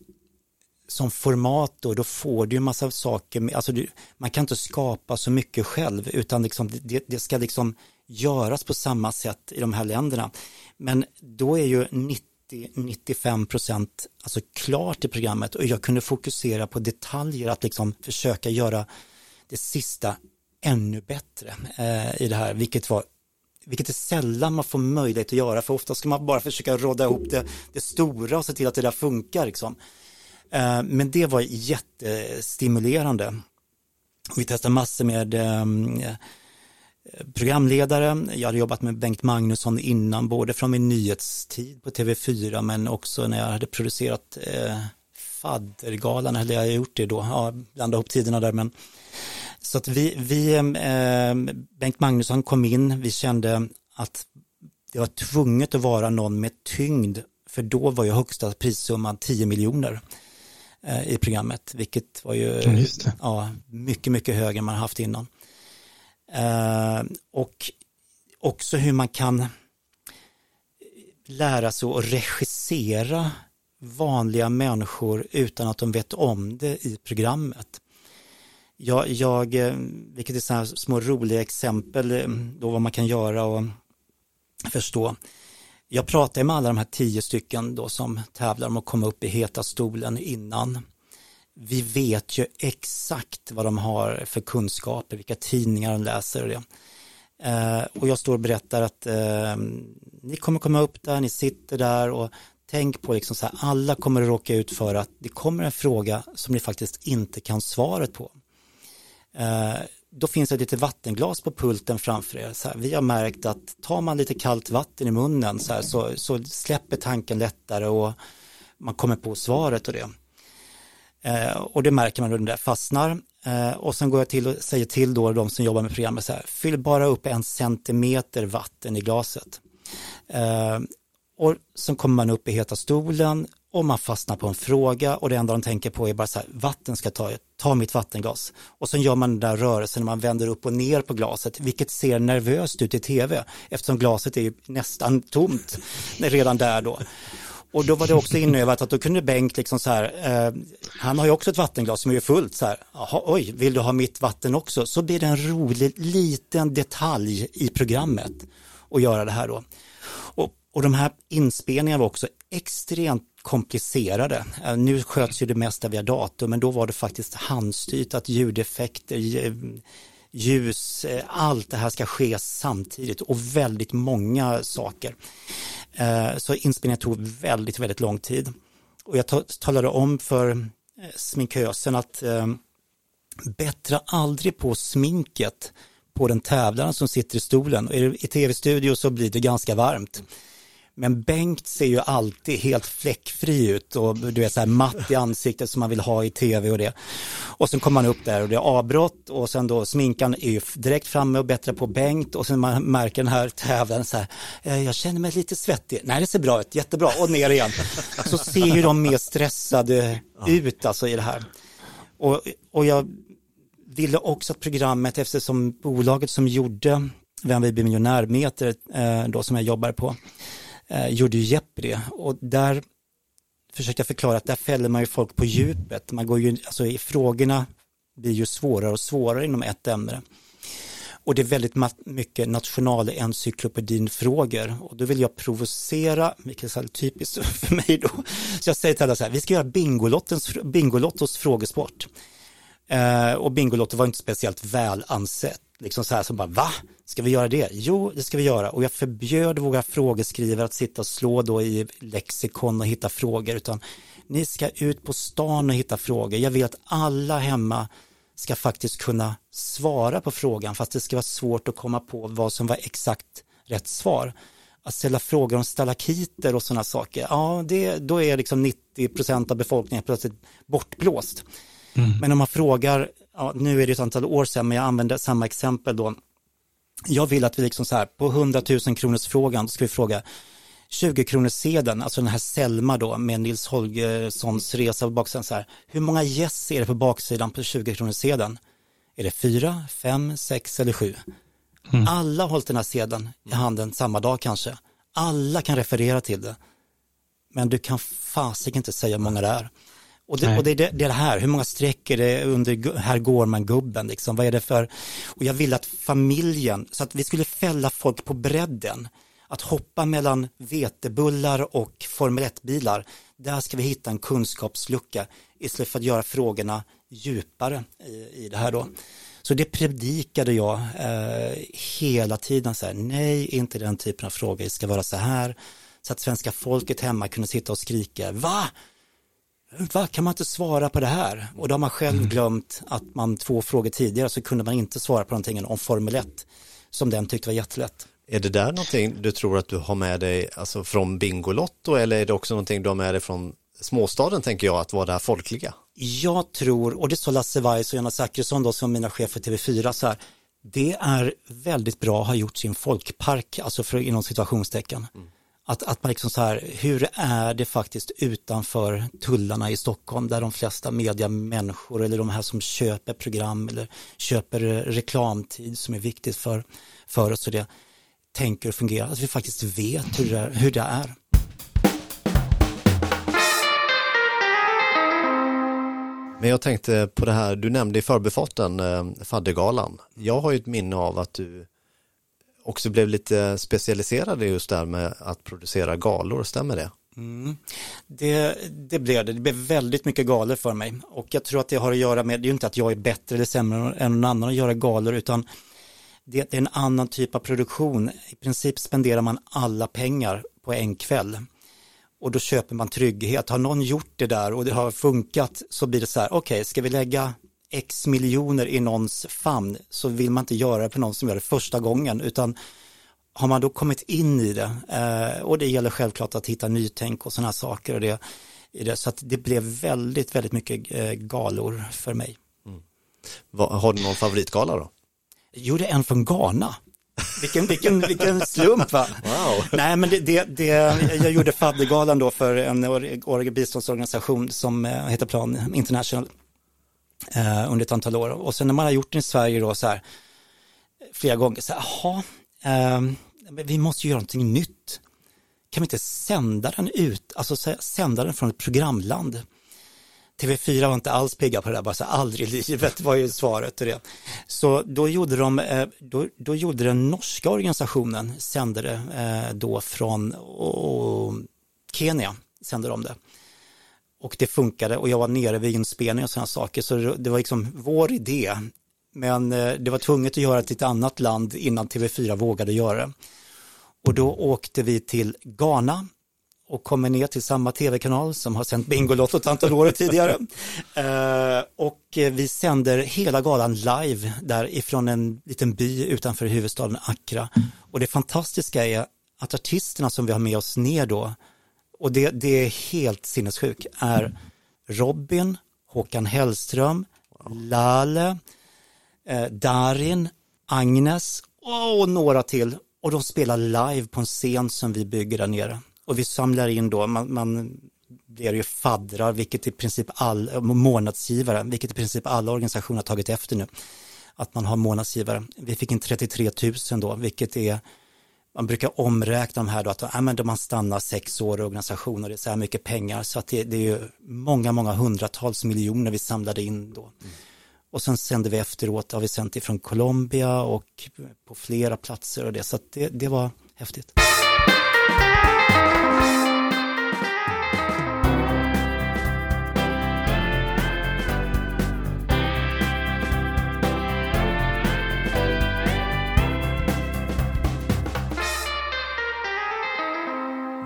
som format då, då får du ju massa saker, alltså du, man kan inte skapa så mycket själv utan liksom, det, det ska liksom göras på samma sätt i de här länderna. Men då är ju 90-95 procent alltså klart i programmet och jag kunde fokusera på detaljer, att liksom försöka göra det sista ännu bättre eh, i det här, vilket var vilket är sällan man får möjlighet att göra, för ofta ska man bara försöka råda ihop det, det stora och se till att det där funkar. Liksom. Eh, men det var jättestimulerande. Vi testade massor med ehm, eh, programledare. Jag hade jobbat med Bengt Magnusson innan, både från min nyhetstid på TV4 men också när jag hade producerat eh, Faddergalan, hade jag gjort det då, ja, blanda ihop tiderna där men så att vi, vi eh, Bengt Magnusson kom in, vi kände att det var tvunget att vara någon med tyngd, för då var ju högsta prissumman 10 miljoner eh, i programmet, vilket var ju ja, mycket, mycket högre än man haft innan. Eh, och också hur man kan lära sig att regissera vanliga människor utan att de vet om det i programmet. Jag, jag vilket är sådana små roliga exempel eh, då vad man kan göra och förstå. Jag pratade med alla de här tio stycken då som tävlar om att komma upp i heta stolen innan. Vi vet ju exakt vad de har för kunskaper, vilka tidningar de läser och det. Eh, och jag står och berättar att eh, ni kommer komma upp där, ni sitter där och tänk på liksom så här, alla kommer att råka ut för att det kommer en fråga som ni faktiskt inte kan svaret på. Eh, då finns det ett litet vattenglas på pulten framför er. Så här, vi har märkt att tar man lite kallt vatten i munnen så, här, så, så släpper tanken lättare och man kommer på svaret och det. Eh, och det märker man då den där fastnar. Eh, och sen går jag till och säger till då de som jobbar med programmet så här, fyll bara upp en centimeter vatten i glaset. Eh, och sen kommer man upp i heta stolen och man fastnar på en fråga och det enda de tänker på är bara så här, vatten ska ta, ta mitt vattenglas. Och sen gör man den där rörelsen när man vänder upp och ner på glaset, vilket ser nervöst ut i tv, eftersom glaset är nästan tomt redan där då. Och då var det också inövat att då kunde Bengt liksom så här, eh, han har ju också ett vattenglas som är fullt så här, aha, oj, vill du ha mitt vatten också? Så blir det en rolig liten detalj i programmet att göra det här då. Och, och de här inspelningarna var också extremt komplicerade. Eh, nu sköts ju det mesta via dator men då var det faktiskt handstyrt att ljudeffekter, eh, ljus, eh, allt det här ska ske samtidigt och väldigt många saker. Så inspelningen tog väldigt, väldigt lång tid. Och jag talade om för sminkösen att bättra aldrig på sminket på den tävlaren som sitter i stolen. I tv-studio så blir det ganska varmt. Men Bengt ser ju alltid helt fläckfri ut och du vet så här matt i ansiktet som man vill ha i tv och det. Och sen kommer man upp där och det är avbrott och sen då sminkan är ju direkt framme och bättre på Bengt och sen man märker den här tävlaren så här, eh, jag känner mig lite svettig, nej det ser bra ut, jättebra och ner igen. Så ser ju de mer stressade ut alltså i det här. Och, och jag ville också att programmet, eftersom bolaget som gjorde Vem vill bli miljonär-meter, eh, då som jag jobbar på, eh, gjorde ju Jeopardy och där försökte jag förklara att där fäller man ju folk på djupet. Man går ju, alltså i frågorna blir ju svårare och svårare inom ett ämne. Och det är väldigt mycket nationalencyklopedin-frågor och då vill jag provocera, vilket är typiskt för mig då. Så jag säger till alla så här, vi ska göra Bingolottos frågesport. Eh, och Bingolotto var inte speciellt väl ansett. Liksom så här som bara, va? Ska vi göra det? Jo, det ska vi göra. Och jag förbjöd våra frågeskrivare att sitta och slå då i lexikon och hitta frågor, utan ni ska ut på stan och hitta frågor. Jag vill att alla hemma ska faktiskt kunna svara på frågan, fast det ska vara svårt att komma på vad som var exakt rätt svar. Att ställa frågor om stalakiter och sådana saker, ja, det, då är liksom 90 procent av befolkningen plötsligt bortblåst. Mm. Men om man frågar, ja, nu är det ett antal år sedan, men jag använder samma exempel då. Jag vill att vi liksom så här, på 100 000 kronors frågan, ska vi fråga 20 kronors sedeln, alltså den här Selma då med Nils Holgerssons resa på baksidan så här. Hur många gäss är det på baksidan på 20 kronors sedeln? Är det fyra, fem, sex eller sju? Mm. Alla har hållit den här sedeln i handen samma dag kanske. Alla kan referera till det. Men du kan fasiken inte säga hur många det är. Och det, och det, det, det här, hur många streck är det under Här går man gubben liksom, vad är det för, och jag ville att familjen, så att vi skulle fälla folk på bredden, att hoppa mellan vetebullar och Formel 1-bilar, där ska vi hitta en kunskapslucka istället för att göra frågorna djupare i, i det här då. Så det predikade jag eh, hela tiden, så här, nej, inte den typen av frågor, det ska vara så här, så att svenska folket hemma kunde sitta och skrika, va? Va, kan man inte svara på det här? Och då har man själv mm. glömt att man två frågor tidigare så kunde man inte svara på någonting om Formel 1 som den tyckte var jättelätt. Är det där någonting du tror att du har med dig alltså från Bingolotto eller är det också någonting du har med dig från småstaden tänker jag att vara det här folkliga? Jag tror, och det sa Lasse Weiss och Jonna Zachrisson då som mina chefer TV4 så här, det är väldigt bra att ha gjort sin folkpark, alltså för, inom situationstecken. Mm. Att, att man liksom så här, hur är det faktiskt utanför tullarna i Stockholm där de flesta mediamänniskor eller de här som köper program eller köper eh, reklamtid som är viktigt för, för oss och det tänker och fungerar, att vi faktiskt vet hur det är. Hur det är. Men jag tänkte på det här, du nämnde i förbifarten eh, faddergalan. Jag har ju ett minne av att du också blev lite specialiserade just där med att producera galor, stämmer det? Mm. Det, det blev det, det blev väldigt mycket galor för mig och jag tror att det har att göra med, det är ju inte att jag är bättre eller sämre än någon annan att göra galor utan det är en annan typ av produktion. I princip spenderar man alla pengar på en kväll och då köper man trygghet. Har någon gjort det där och det har funkat så blir det så här, okej, okay, ska vi lägga x miljoner i någons famn så vill man inte göra det på någon som gör det första gången utan har man då kommit in i det eh, och det gäller självklart att hitta nytänk och sådana saker och det, det, så att det blev väldigt, väldigt mycket eh, galor för mig. Mm. Har du någon favoritgala då? Jo, det är en från Ghana. Vilken, vilken, vilken slump va? Wow. Nej men det, det, det, jag gjorde faddergalan då för en biståndsorganisation som eh, heter Plan International eh, under ett antal år. Och sen när man har gjort den i Sverige då så här flera gånger, så här, jaha, eh, vi måste göra någonting nytt. Kan vi inte sända den ut, alltså sända den från ett programland? TV4 var inte alls pigga på det där, bara så aldrig i livet var ju svaret till det. Så då gjorde de, eh, då, då gjorde den norska organisationen, sände det eh, då från och, Kenya, sände de det. Och det funkade och jag var nere vid inspelning och sådana saker. Så det var liksom vår idé. Men eh, det var tvunget att göra till ett annat land innan TV4 vågade göra det. Och då åkte vi till Ghana och kommer ner till samma tv-kanal som har sänt Bingolotto ett antal år tidigare. uh, och vi sänder hela galan live där ifrån en liten by utanför huvudstaden Accra. Och det fantastiska är att artisterna som vi har med oss ner då, och det, det är helt sinnessjukt, är Robin, Håkan Hellström, Lale, eh, Darin, Agnes och några till. Och de spelar live på en scen som vi bygger där nere. Och vi samlar in då, man, man blir ju faddrar, vilket i princip all, månadsgivare, vilket i princip alla organisationer har tagit efter nu. Att man har månadsgivare. Vi fick in 33 000 då, vilket är man brukar omräkna de här då att ja, men man stannar sex år i organisationer, det är så här mycket pengar så att det, det är ju många, många hundratals miljoner vi samlade in då. Mm. Och sen sände vi efteråt, har vi sänt ifrån Colombia och på flera platser och det, så att det, det var häftigt.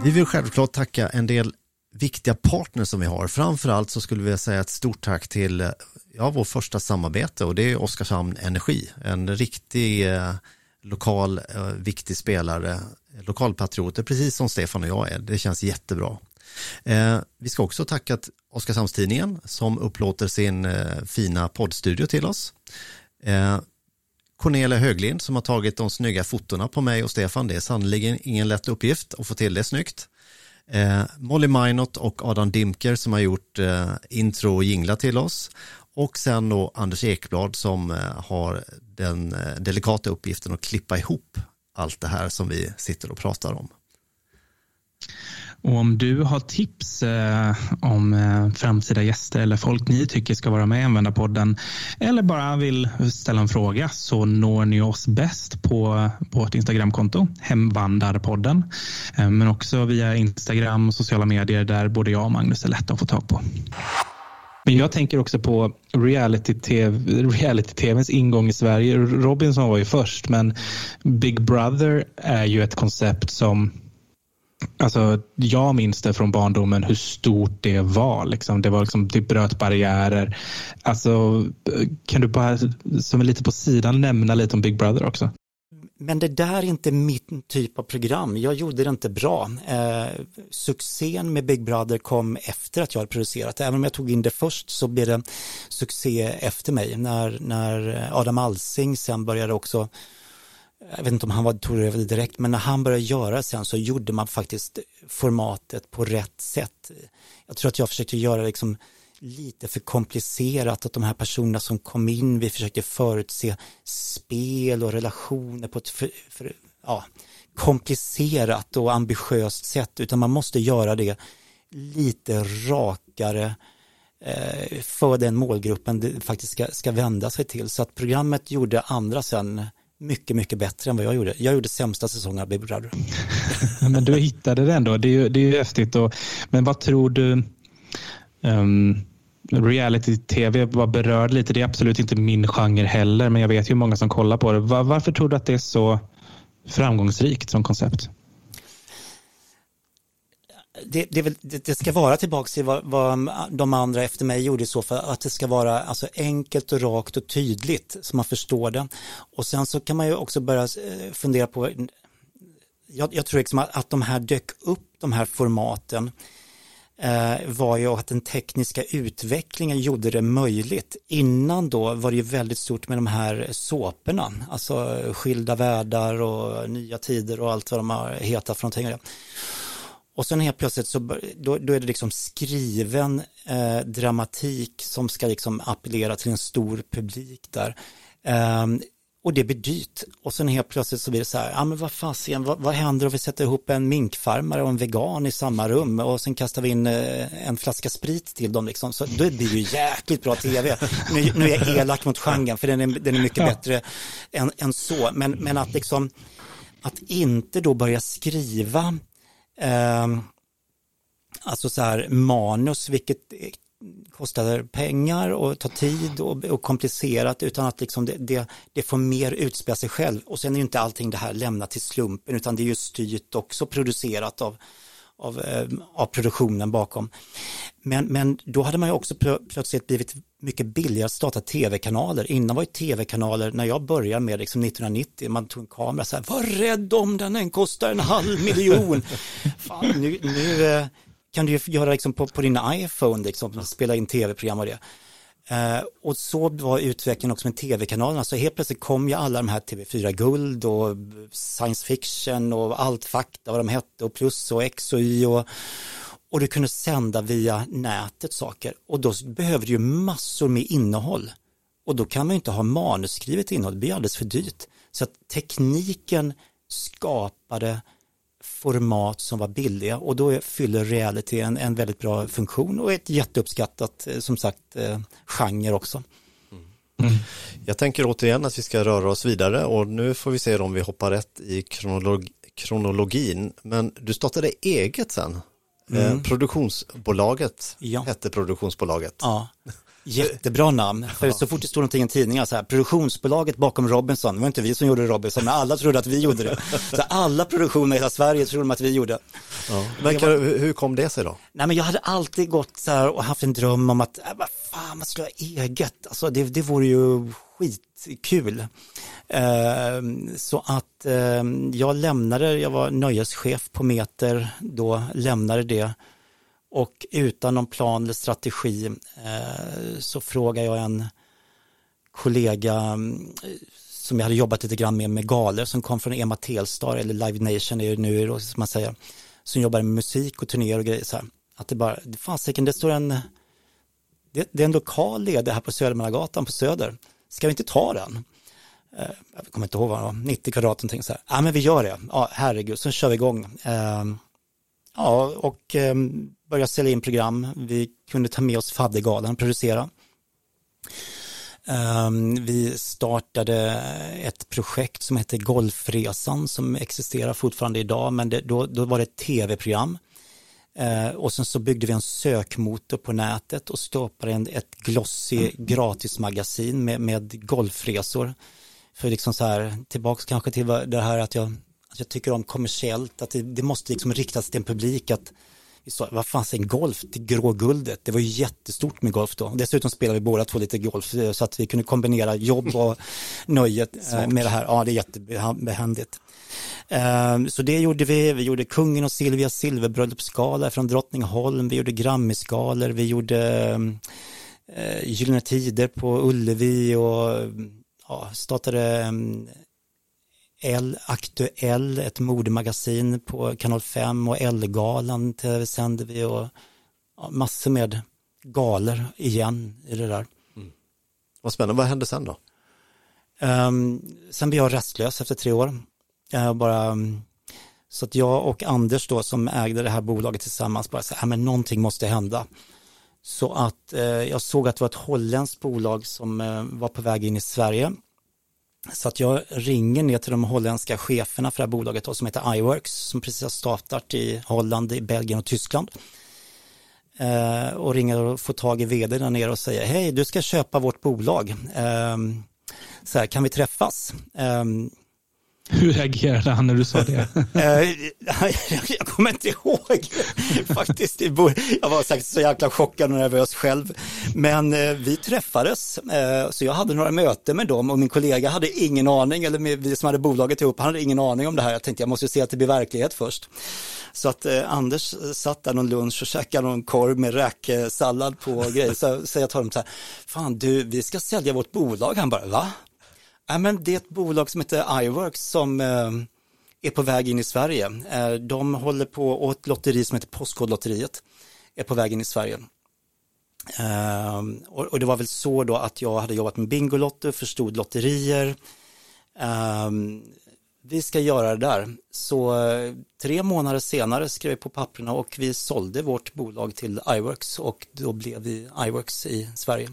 Vi vill självklart tacka en del viktiga partners som vi har. Framförallt så skulle vi säga ett stort tack till eh, ja, vår första samarbete och det är Oskarshamn Energi. En riktig eh, lokal eh, viktig spelare, lokalpatrioter, precis som Stefan och jag är. Det känns jättebra. Eh, vi ska också tacka Oskarshamnstidningen som upplåter sin eh, fina poddstudio till oss. Eh, Cornelia Höglind som har tagit de snygga fotona på mig och Stefan. Det är sannerligen ingen lätt uppgift att få till det snyggt. Eh, Molly Minot och Adam Dimker som har gjort eh, intro och jingla till oss. Och sen då Anders Ekblad som eh, har den eh, delikata uppgiften att klippa ihop allt det här som vi sitter och pratar om. Och om du har tips eh, om eh, framtida gäster eller folk ni tycker ska vara med i Användarpodden eller bara vill ställa en fråga så når ni oss bäst på, på vårt Instagramkonto, Hemvandarpodden. Eh, men också via Instagram och sociala medier där både jag och Magnus är lätta att få tag på. Men jag tänker också på reality-tvns reality ingång i Sverige. Robinson var ju först, men Big Brother är ju ett koncept som Alltså, jag minns det från barndomen hur stort det var. Liksom. Det, var liksom, det bröt barriärer. Alltså, kan du bara som är lite på sidan nämna lite om Big Brother också? Men det där är inte min typ av program. Jag gjorde det inte bra. Eh, succén med Big Brother kom efter att jag hade producerat. Även om jag tog in det först så blev det succé efter mig. När, när Adam Alsing sen började också jag vet inte om han var, tog över direkt, men när han började göra sen så gjorde man faktiskt formatet på rätt sätt. Jag tror att jag försökte göra liksom lite för komplicerat att de här personerna som kom in, vi försökte förutse spel och relationer på ett för, för, ja, komplicerat och ambitiöst sätt, utan man måste göra det lite rakare eh, för den målgruppen det faktiskt ska, ska vända sig till. Så att programmet gjorde andra sen mycket, mycket bättre än vad jag gjorde. Jag gjorde sämsta säsongen av Big Brother. men du hittade det ändå. Det är ju, det är ju häftigt. Och, men vad tror du? Um, reality-tv var berörd lite. Det är absolut inte min genre heller, men jag vet ju många som kollar på det. Var, varför tror du att det är så framgångsrikt som koncept? Det, det, det, ska vara tillbaka till vad, vad, de andra efter mig gjorde i så fall, att det ska vara alltså enkelt och rakt och tydligt så man förstår det. Och sen så kan man ju också börja eh, fundera på, jag, jag tror liksom att, att de här dök upp, de här formaten, eh, var ju att den tekniska utvecklingen gjorde det möjligt. Innan då var det ju väldigt stort med de här såporna, alltså skilda världar och nya tider och allt vad de har hetat för någonting. Och sen helt plötsligt så då, då är det liksom skriven eh, dramatik som ska liksom appellera till en stor publik där. Eh, och det blir dyrt. Och sen helt plötsligt så blir det så här, ja men vad fasiken, vad, vad händer om vi sätter ihop en minkfarmare och en vegan i samma rum och sen kastar vi in eh, en flaska sprit till dem liksom. Så det blir ju jäkligt bra tv. Nu, nu är jag elak mot genren för den är, den är mycket ja. bättre än, än så. Men, men att liksom, att inte då börja skriva eh, alltså så här manus, vilket kostar pengar och tar tid och, och komplicerat utan att liksom det, det, det får mer utspela sig själv. Och sen är ju inte allting det här lämnat till slumpen utan det är ju styrt också producerat av, av, eh, av produktionen bakom. Men, men då hade man ju också plötsligt blivit mycket billigare att starta tv-kanaler. Innan var ju tv-kanaler, när jag började med liksom 1990, man tog en kamera så här, var rädd om den, den kostar en halv miljon. Fan, nu, nu eh, kan du ju göra liksom på, på din iPhone, liksom, spela in tv-program och det. Eh, och så var utvecklingen också med tv-kanalerna, så helt plötsligt kom ju alla de här TV4 Guld och science fiction och allt fakta vad de hette och plus och X och Y och, och du kunde sända via nätet saker. Och då behöver du ju massor med innehåll. Och då kan man ju inte ha manusskrivet innehåll, det blir alldeles för dyrt. Så att tekniken skapade format som var billiga och då fyller reality en, en väldigt bra funktion och ett jätteuppskattat, eh, som sagt, eh, genre också. Mm. Jag tänker återigen att vi ska röra oss vidare och nu får vi se om vi hoppar rätt i kronolog kronologin. Men du startade eget sen. Eh, mm. produktionsbolaget ja. hette produktionsbolaget. Ja. Jättebra namn, för så fort det står någonting i tidningar så här, produktionsbolaget bakom Robinson, det var inte vi som gjorde Robinson, men alla trodde att vi gjorde det. Så alla produktioner i hela Sverige trodde de att vi gjorde. Ja. Men kan, hur kom det sig då? Nej men jag hade alltid gått så här och haft en dröm om att, äh, vad fan, man skulle ha eget, alltså det, det vore ju skitkul. Uh, så att uh, jag lämnade, jag var nöjeschef på Meter då, lämnade det och utan någon plan eller strategi eh, så frågar jag en kollega mm, som jag hade jobbat lite grann med, med galer som kom från Ema Telstar eller Live Nation är det nu som man säger, som jobbar med musik och turnéer och grejer så här. Att det bara, fasiken, det står en, det, det, är en lokal ledig här på Södermannagatan på Söder. Ska vi inte ta den? Eh, jag kommer inte ihåg vad det var, 90 kvadrat någonting så här. Ja men vi gör det, ja herregud, så kör vi igång. Eh, ja och eh, börja sälja in program. Vi kunde ta med oss Faddergalan, och producera. Ehm, vi startade ett projekt som hette Golfresan som existerar fortfarande idag, men det, då, då var det ett tv-program. Ehm, och sen så byggde vi en sökmotor på nätet och skapade en, ett glossy gratismagasin med, med golfresor. För liksom så här, tillbaks kanske till det här att jag, att jag tycker om kommersiellt, att det, det måste liksom riktas till en publik att vi sa, vad fan en golf till grå guldet, det var ju jättestort med golf då. Dessutom spelade vi båda två lite golf eh, så att vi kunde kombinera jobb och nöjet eh, med det här. Ja, det är jättebehändigt. Eh, så det gjorde vi, vi gjorde Kungen och Silvias silverbröllopsskala från Drottningholm, vi gjorde Grammiskalor, vi gjorde Gyllene Tider på Ullevi och ja, startade L Aktuell, ett modemagasin på kanal 5 och L-galan sänder vi och ja, massor med galer igen i det där. Mm. Vad spännande, vad hände sen då? Um, sen blev jag restlös efter tre år. Jag bara, så att jag och Anders då som ägde det här bolaget tillsammans bara så här, men någonting måste hända. Så att eh, jag såg att det var ett holländskt bolag som eh, var på väg in i Sverige så att jag ringer ner till de holländska cheferna för det här bolaget då, som heter iWorks som precis har startat i Holland, i Belgien och Tyskland. Eh, och ringer och får tag i vd där nere och säger hej du ska köpa vårt bolag. Eh, så här, kan vi träffas? Eh, hur reagerade han när du sa det? Eh, jag kommer inte ihåg faktiskt. Jag var säkert så jäkla chockad och nervös själv. Men eh, vi träffades, eh, så jag hade några möten med dem och min kollega hade ingen aning, eller vi som hade bolaget ihop, han hade ingen aning om det här. Jag tänkte jag måste se att det blir verklighet först. Så att Anders satt där någon lunch och käkade någon korv med räksallad på grejer. Så, så jag tar dem så här, fan du, vi ska sälja vårt bolag. Han bara, va? Ja, men det är ett bolag som heter iWorks som eh, är på väg in i Sverige. Eh, de håller på, och ett lotteri som heter Postkodlotteriet är på väg in i Sverige. Eh, och, och, det var väl så då att jag hade jobbat med Bingolotto, förstod lotterier. Eh, vi ska göra det där. Så eh, tre månader senare skrev vi på papperna och vi sålde vårt bolag till iWorks och då blev vi iWorks i Sverige.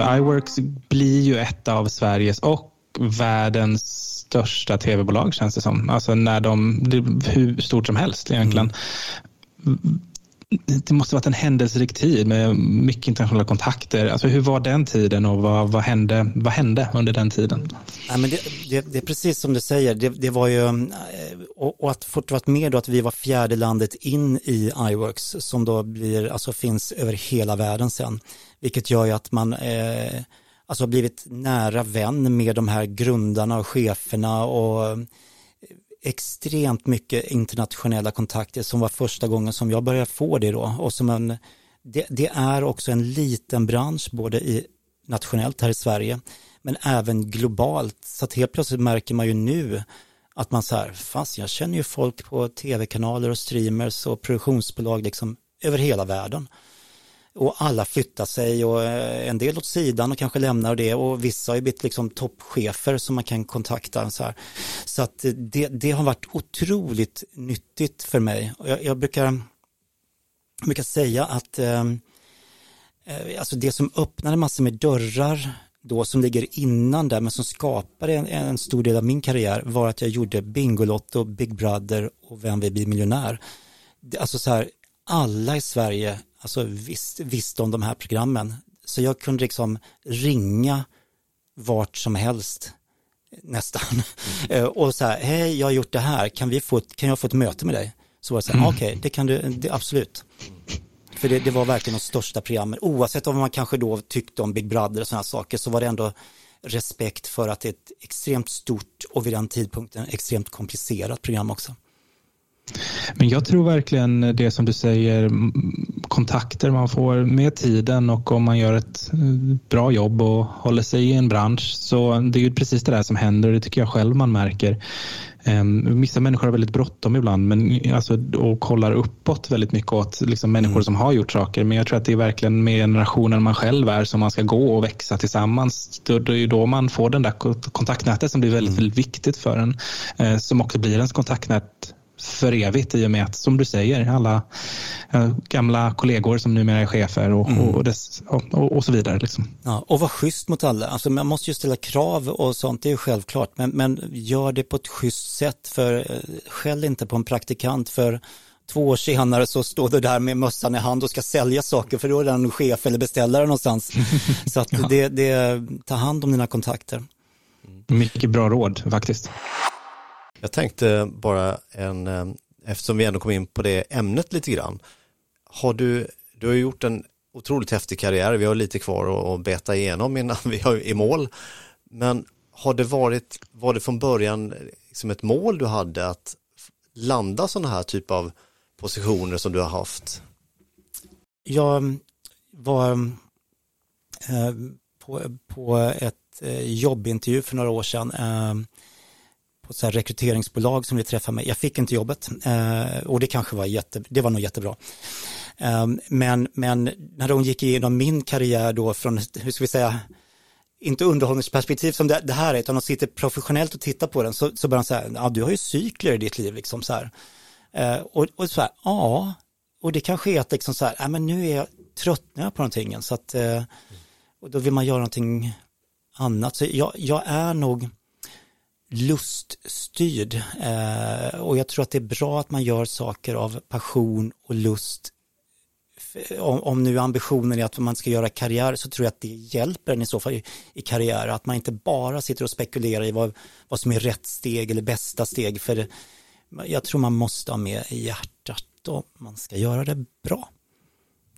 iWorks blir ju ett av Sveriges och världens största tv-bolag känns det som. Alltså när de, hur stort som helst egentligen. Mm det måste varit en händelserik tid med mycket internationella kontakter. Alltså hur var den tiden och vad, vad, hände, vad hände under den tiden? Ja, men det, det, det är precis som du säger, det, det var ju, eh, och, och att fort varit med då att vi var fjärde landet in i iWorks som då blir, alltså finns över hela världen sen. Vilket gör ju att man eh, alltså har blivit nära vän med de här grundarna och cheferna och extremt mycket internationella kontakter som var första gången som jag började få det då. Och som en, det, det är också en liten bransch både i, nationellt här i Sverige men även globalt. Så att helt plötsligt märker man ju nu att man så här, fast jag känner ju folk på tv-kanaler och streamers och produktionsbolag liksom över hela världen och alla flyttar sig och eh, en del åt sidan och kanske lämnar det och vissa har ju blivit liksom toppchefer som man kan kontakta. Så, här. så att det, det har varit otroligt nyttigt för mig. Jag, jag brukar, brukar säga att ehm, eh, alltså det som öppnade massor med dörrar då som ligger innan där men som skapade en, en, stor del av min karriär var att jag gjorde Bingolotto, Big Brother och Vem vill bli miljonär. Alltså så här, alla i Sverige alltså visst, visste om de här programmen. Så jag kunde liksom ringa vart som helst nästan. Mm. och så här, hej jag har gjort det här, kan, vi få, kan jag få ett möte med dig? Så var det så här, mm. okej, okay, det kan du, det, absolut. För det, det, var verkligen de största programmen, oavsett vad man kanske då tyckte om Big Brother och sådana saker, så var det ändå respekt för att det är ett extremt stort och vid den tidpunkten extremt komplicerat program också. Men jag tror verkligen det som du säger, kontakter man får med tiden och om man gör ett eh, bra jobb och håller sig i en bransch så det är ju precis det där som händer och det tycker jag själv man märker. Um, vissa människor har väldigt bråttom ibland men, alltså, och kollar uppåt väldigt mycket åt liksom, människor mm. som har gjort saker. Men jag tror att det är verkligen med generationen man själv är som man ska gå och växa tillsammans. Det är ju då man får den där kontaktnätet som blir väldigt, mm. väldigt viktigt för en. Uh, som också blir ens kontaktnät för evigt i och med att, som du säger, alla äh, gamla kollegor som numera är chefer och, mm. och, dess, och, och, så vidare. Liksom. Ja, och vara schysst mot alla. Alltså, man måste ju ställa krav och sånt, det är ju självklart. Men, men gör det på ett schysst sätt. För eh, skäll inte på en praktikant för två år senare så står du där med mössan i hand och ska sälja saker för då är det en chef eller beställare någonstans. så att ja. det, det, ta hand om dina kontakter. Mycket bra råd faktiskt. Jag tänkte bara en, eh, eftersom vi ändå kom in på det ämnet lite grann. Har du, du har gjort en otroligt häftig karriär, vi har lite kvar att beta igenom innan vi är i mål. Men har det varit, var det från början liksom ett mål du hade att landa sådana här typ av positioner som du har haft? Jag mm, var mm, eh, på, på ett jobbintervju för några år sedan på ett så rekryteringsbolag som ville träffa mig. Jag fick inte jobbet eh, och det kanske var jätte, det var nog jättebra. Eh, men, men när hon gick igenom min karriär då från, hur ska vi säga, inte underhållningsperspektiv som det, det här är, utan de sitter professionellt och tittar på den, så, så börjar de säga, ja du har ju cykler i ditt liv, liksom så här. Eh, och, och så här, ja, och det kanske är att liksom så här, ja men nu är jag tröttnar på någonting, så att, eh, och då vill man göra någonting annat. Så jag, jag är nog, luststyrd eh, och jag tror att det är bra att man gör saker av passion och lust. Om, om, nu ambitionen är att man ska göra karriär så tror jag att det hjälper en i så fall i, i karriär, att man inte bara sitter och spekulerar i vad, vad som är rätt steg eller bästa steg, för jag tror man måste ha med hjärtat om man ska göra det bra.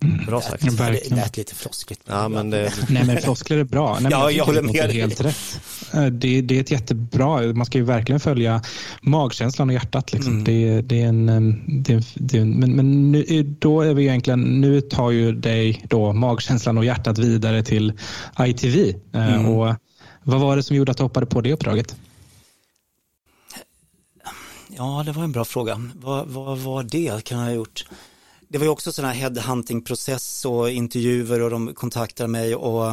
Mm. Bra sagt. Det, det lät lite floskligt. Ja, men det... Nej, men floskler är bra. Nej, ja, jag håller med dig. Helt rätt. Eh, det, det är ett jättebra, man ska ju verkligen följa magkänslan och hjärtat. Liksom. Mm. Det, det, är en, det, det, men men nu, då är vi egentligen, nu tar ju dig då magkänslan och hjärtat vidare till ITV. Eh, mm. Och vad var det som gjorde att du hoppade på det uppdraget? Ja, det var en bra fråga. Vad, vad var det kan jag ha gjort? Det var ju också sån här headhunting-process och intervjuer och de kontaktade mig och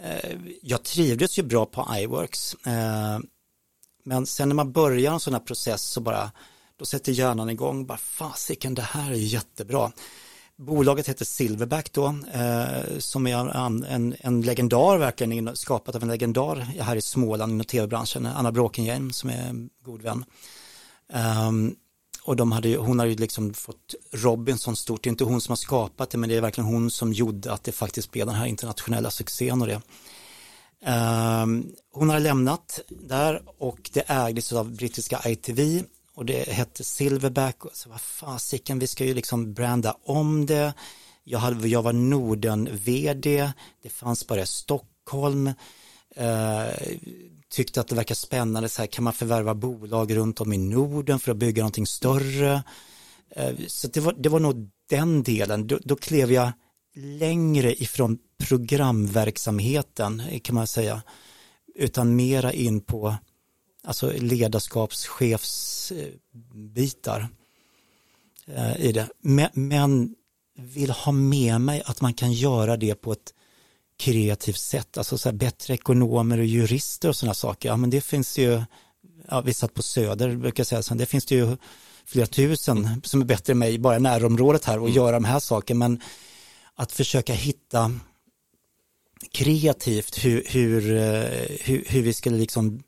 eh, jag trivdes ju bra på iWorks. Eh, men sen när man börjar en sån här process så bara, då sätter hjärnan igång, bara fasiken det här är jättebra. Bolaget heter Silverback då, eh, som är en, en, en, legendar, verkligen skapat av en legendar här i Småland inom tv-branschen, Anna Bråkenhielm som är en god vän. Um, och de hade, hon hade ju liksom fått Robinson stort, det är inte hon som har skapat det men det är verkligen hon som gjorde att det faktiskt blev den här internationella succén och det. Um, hon har lämnat där och det ägdes av brittiska ITV och det hette Silverback och så vad fasiken vi ska ju liksom branda om det. Jag, hade, jag var Norden-vd, det fanns bara i Stockholm. Uh, tyckte att det verkar spännande, så här, kan man förvärva bolag runt om i Norden för att bygga någonting större? Eh, så det var, det var nog den delen, då, då klev jag längre ifrån programverksamheten kan man säga, utan mera in på alltså ledarskapschefsbitar eh, i det. Men, men, vill ha med mig att man kan göra det på ett kreativt sätt, alltså så bättre ekonomer och jurister och sådana saker. Ja, men det finns ju, ja, vi satt på Söder, brukar jag säga, så det finns det ju flera tusen som är bättre än mig bara i närområdet här och mm. göra de här sakerna. Men att försöka hitta kreativt hur, hur, eh, hur, hur vi skulle liksom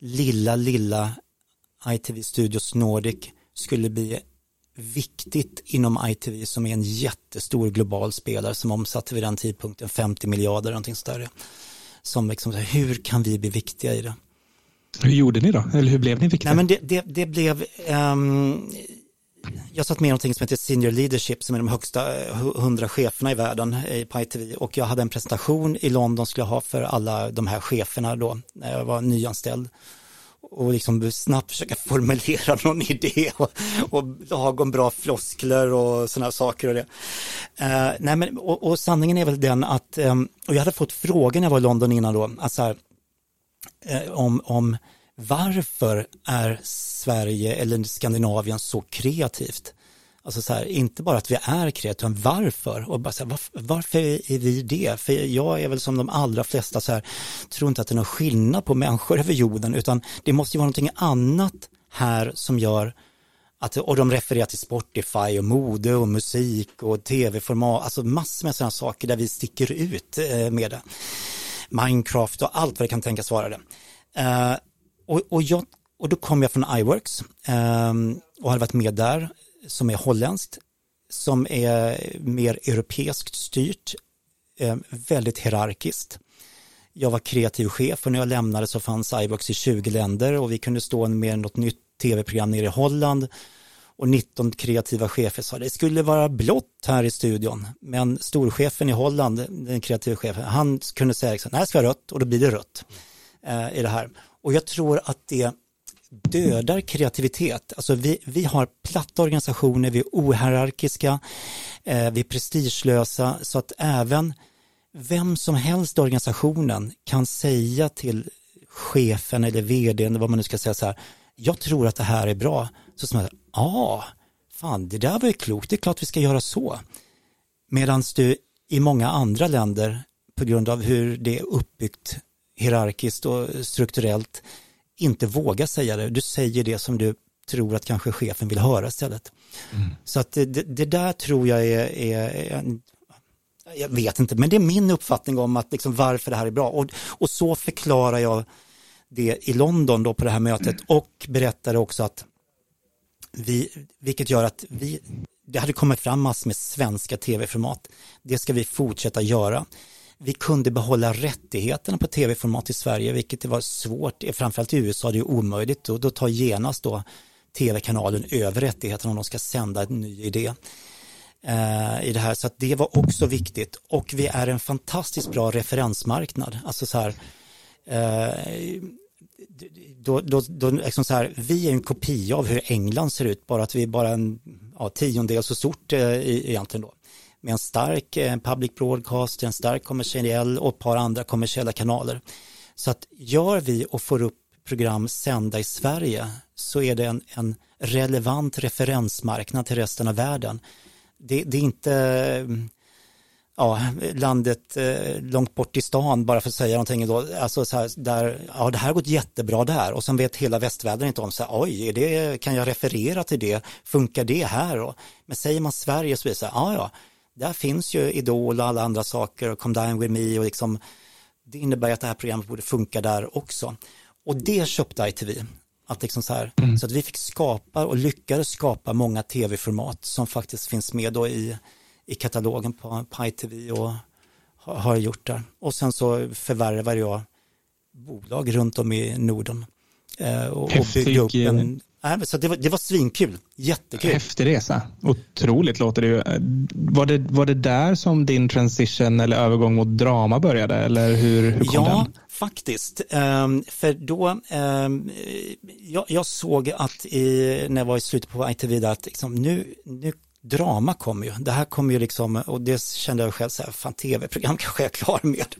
lilla, lilla ITV Studios Nordic skulle bli viktigt inom ITV som är en jättestor global spelare som omsatte vid den tidpunkten 50 miljarder, någonting större. Som liksom, hur kan vi bli viktiga i det? Hur gjorde ni då? Eller hur blev ni viktiga? Nej, men det, det, det blev, um, jag satt med i någonting som heter Senior Leadership som är de högsta eh, hundra cheferna i världen på ITV och jag hade en presentation i London skulle jag ha för alla de här cheferna då när jag var nyanställd och liksom snabbt försöka formulera någon idé och, och lagom bra floskler och sådana saker och det. Uh, nej men, och, och, sanningen är väl den att, um, och jag hade fått frågan när jag var i London innan då, alltså här, uh, om, om varför är Sverige eller Skandinavien så kreativt? Alltså så här, inte bara att vi är kreativa, utan varför? Och bara så här, varför, varför är vi det? För jag är väl som de allra flesta så här, tror inte att det är någon skillnad på människor över jorden, utan det måste ju vara någonting annat här som gör att, och de refererar till Spotify och mode och musik och tv-format, alltså massor med sådana saker där vi sticker ut eh, med det. Minecraft och allt vad det kan tänkas vara det. Uh, och, och, jag, och då kom jag från iWorks um, och hade varit med där som är holländskt, som är mer europeiskt styrt, eh, väldigt hierarkiskt. Jag var kreativ chef och när jag lämnade så fanns iBox i 20 länder och vi kunde stå med något nytt tv-program nere i Holland och 19 kreativa chefer sa det skulle vara blått här i studion. Men storchefen i Holland, den kreativa chefen, han kunde säga liksom, att det ska vara rött och då blir det rött eh, i det här. Och jag tror att det dödar kreativitet. Alltså vi, vi har platta organisationer, vi är ohierarkiska, eh, vi är prestigelösa så att även vem som helst i organisationen kan säga till chefen eller vdn, vad man nu ska säga så här, jag tror att det här är bra. Så som ja, ah, fan det där var ju klokt, det är klart vi ska göra så. Medan du i många andra länder, på grund av hur det är uppbyggt hierarkiskt och strukturellt inte våga säga det. Du säger det som du tror att kanske chefen vill höra istället. Mm. Så att det, det, där tror jag är, är, är, jag vet inte, men det är min uppfattning om att liksom varför det här är bra. Och, och så förklarar jag det i London då på det här mötet mm. och berättade också att vi, vilket gör att vi, det hade kommit fram massor med svenska tv-format. Det ska vi fortsätta göra vi kunde behålla rättigheterna på tv-format i Sverige, vilket det var svårt, framförallt i USA, det är omöjligt, och då tar genast då tv-kanalen över rättigheterna om de ska sända en ny idé. Eh, i det här, så att det var också viktigt. Och vi är en fantastiskt bra referensmarknad, alltså så här eh, då, då, då liksom så här, vi är en kopia av hur England ser ut, bara att vi är bara en ja, tiondel så stort eh, egentligen då med en stark eh, public broadcast, en stark kommersiell och ett par andra kommersiella kanaler. Så att gör vi och får upp program sända i Sverige så är det en, en relevant referensmarknad till resten av världen. Det, det är inte eh, ja, landet eh, långt bort i stan bara för att säga någonting då, alltså så här, där, ja det här har gått jättebra där och sen vet hela västvärlden inte om så här, oj, det, kan jag referera till det, funkar det här? Och, men säger man Sverige så blir det så här, ja ja, där finns ju Idol och alla andra saker och Come Down With Me och liksom, det innebär att det här programmet borde funka där också. Och det köpte ITV. Att liksom så, här, mm. så att vi fick skapa och lyckades skapa många tv-format som faktiskt finns med då i, i katalogen på, på ITV och har, har gjort där. Och sen så förvärvade jag bolag runt om i Norden. Eh, och, och byggde upp en, så det var, det var svinkul, jättekul. Häftig resa, otroligt låter det ju. Var det, var det där som din transition eller övergång mot drama började eller hur, hur kom ja, den? faktiskt. Um, för då, um, jag, jag, såg att i, när jag var i slutet på ITV att liksom, nu, nu drama kommer ju. Det här kommer ju liksom, och det kände jag själv så här, fan tv-program kanske jag är klar med.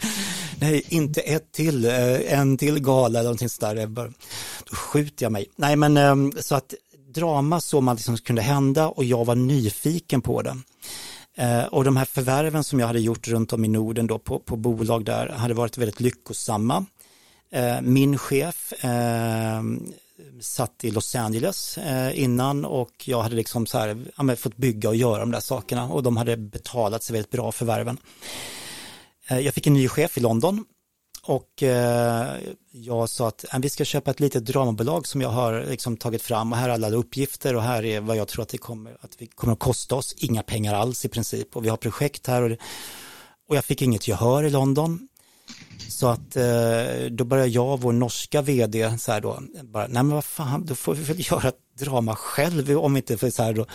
Nej, inte ett till, eh, en till gala eller någonting sådär. Då skjuter jag mig. Nej, men ehm, så att drama såg man liksom kunde hända och jag var nyfiken på det. Eh, och de här förvärven som jag hade gjort runt om i Norden då på, på bolag där hade varit väldigt lyckosamma. Eh, min chef ehm, satt i Los Angeles eh, innan och jag hade liksom så här, ja, fått bygga och göra de där sakerna och de hade betalat sig väldigt bra förvärven. Eh, jag fick en ny chef i London och eh, jag sa att vi ska köpa ett litet dramabolag som jag har liksom tagit fram och här är alla uppgifter och här är vad jag tror att det kommer att, vi kommer att kosta oss, inga pengar alls i princip och vi har projekt här och, och jag fick inget gehör i London så att eh, då började jag och vår norska vd så här då, bara, nej men vad fan, då får vi väl göra ett drama själv om inte för så här då,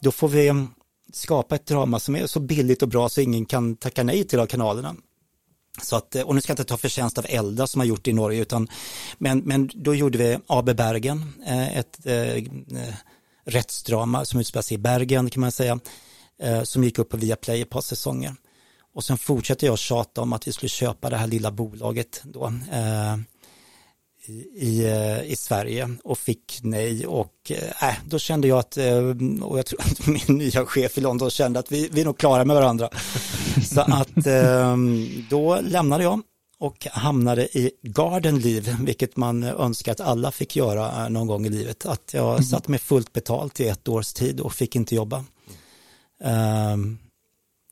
då får vi mm, skapa ett drama som är så billigt och bra så ingen kan tacka nej till av kanalerna. Så att, eh, och nu ska jag inte ta förtjänst av Elda som har gjort det i Norge, utan, men, men då gjorde vi AB Bergen, eh, ett eh, rättsdrama som utspelar sig i Bergen kan man säga, eh, som gick upp på Viaplay ett par säsonger. Och sen fortsatte jag tjata om att vi skulle köpa det här lilla bolaget då eh, i, i Sverige och fick nej och eh, då kände jag att, eh, och jag tror att min nya chef i London kände att vi, vi är nog klara med varandra. Så att eh, då lämnade jag och hamnade i Garden Leave, vilket man önskar att alla fick göra eh, någon gång i livet. Att jag mm. satt med fullt betalt i ett års tid och fick inte jobba. Um,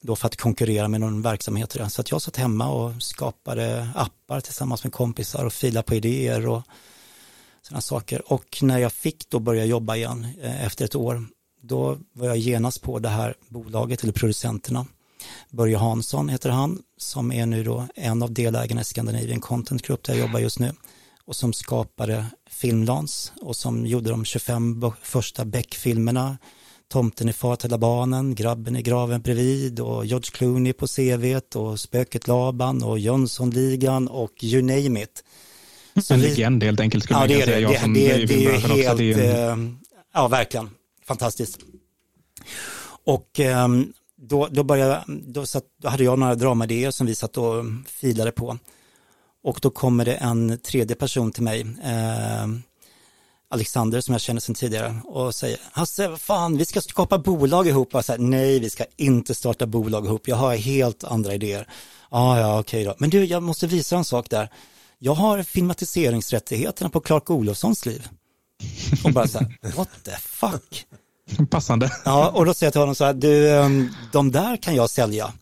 då för att konkurrera med någon verksamhet. Så att jag satt hemma och skapade appar tillsammans med kompisar och filade på idéer och sådana saker. Och när jag fick då börja jobba igen eh, efter ett år, då var jag genast på det här bolaget eller producenterna. Börje Hansson heter han, som är nu då en av delägarna i Scandinavian Content Group där jag jobbar just nu och som skapade Filmlans och som gjorde de 25 första Beck-filmerna Tomten i barnen, Grabben i graven bredvid och George Clooney på CV och Spöket Laban och Jönssonligan och you name it. Så en legend helt enkelt skulle ja, man kunna säga. Jag det, som det, det, det är helt, det är en... Eh, ja verkligen, fantastiskt. Och ehm, då, då, började, då, satt, då hade jag några dramadéer som vi satt och filade på. Och då kommer det en tredje person till mig, eh, Alexander som jag känner sedan tidigare och säger Hasse, vad fan, vi ska skapa bolag ihop. Och så här, Nej, vi ska inte starta bolag ihop. Jag har helt andra idéer. Ah, ja, okej okay då. Men du, jag måste visa en sak där. Jag har filmatiseringsrättigheterna på Clark Olofssons liv. Och bara så här, what the fuck? Passande. Ja, och då säger jag till honom så här, du, ehm, de där kan jag sälja.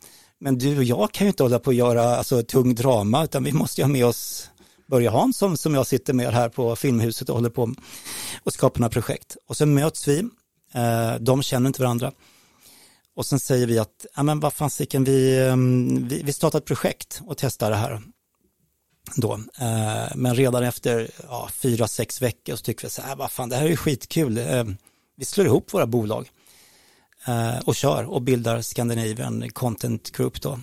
Men du och jag kan ju inte hålla på att göra alltså, tung drama, utan vi måste ju ha med oss Börje Hansson som jag sitter med här på Filmhuset och håller på och skapar några projekt. Och så möts vi, eh, de känner inte varandra. Och sen säger vi att, ja men vad fasiken, vi, ehm, vi, vi startar ett projekt och testar det här. Då. Eh, men redan efter ja, fyra, sex veckor så tycker vi så här, vad fan, det här är ju skitkul. Ehm, vi slår ihop våra bolag eh, och kör och bildar Scandinavian Content Group då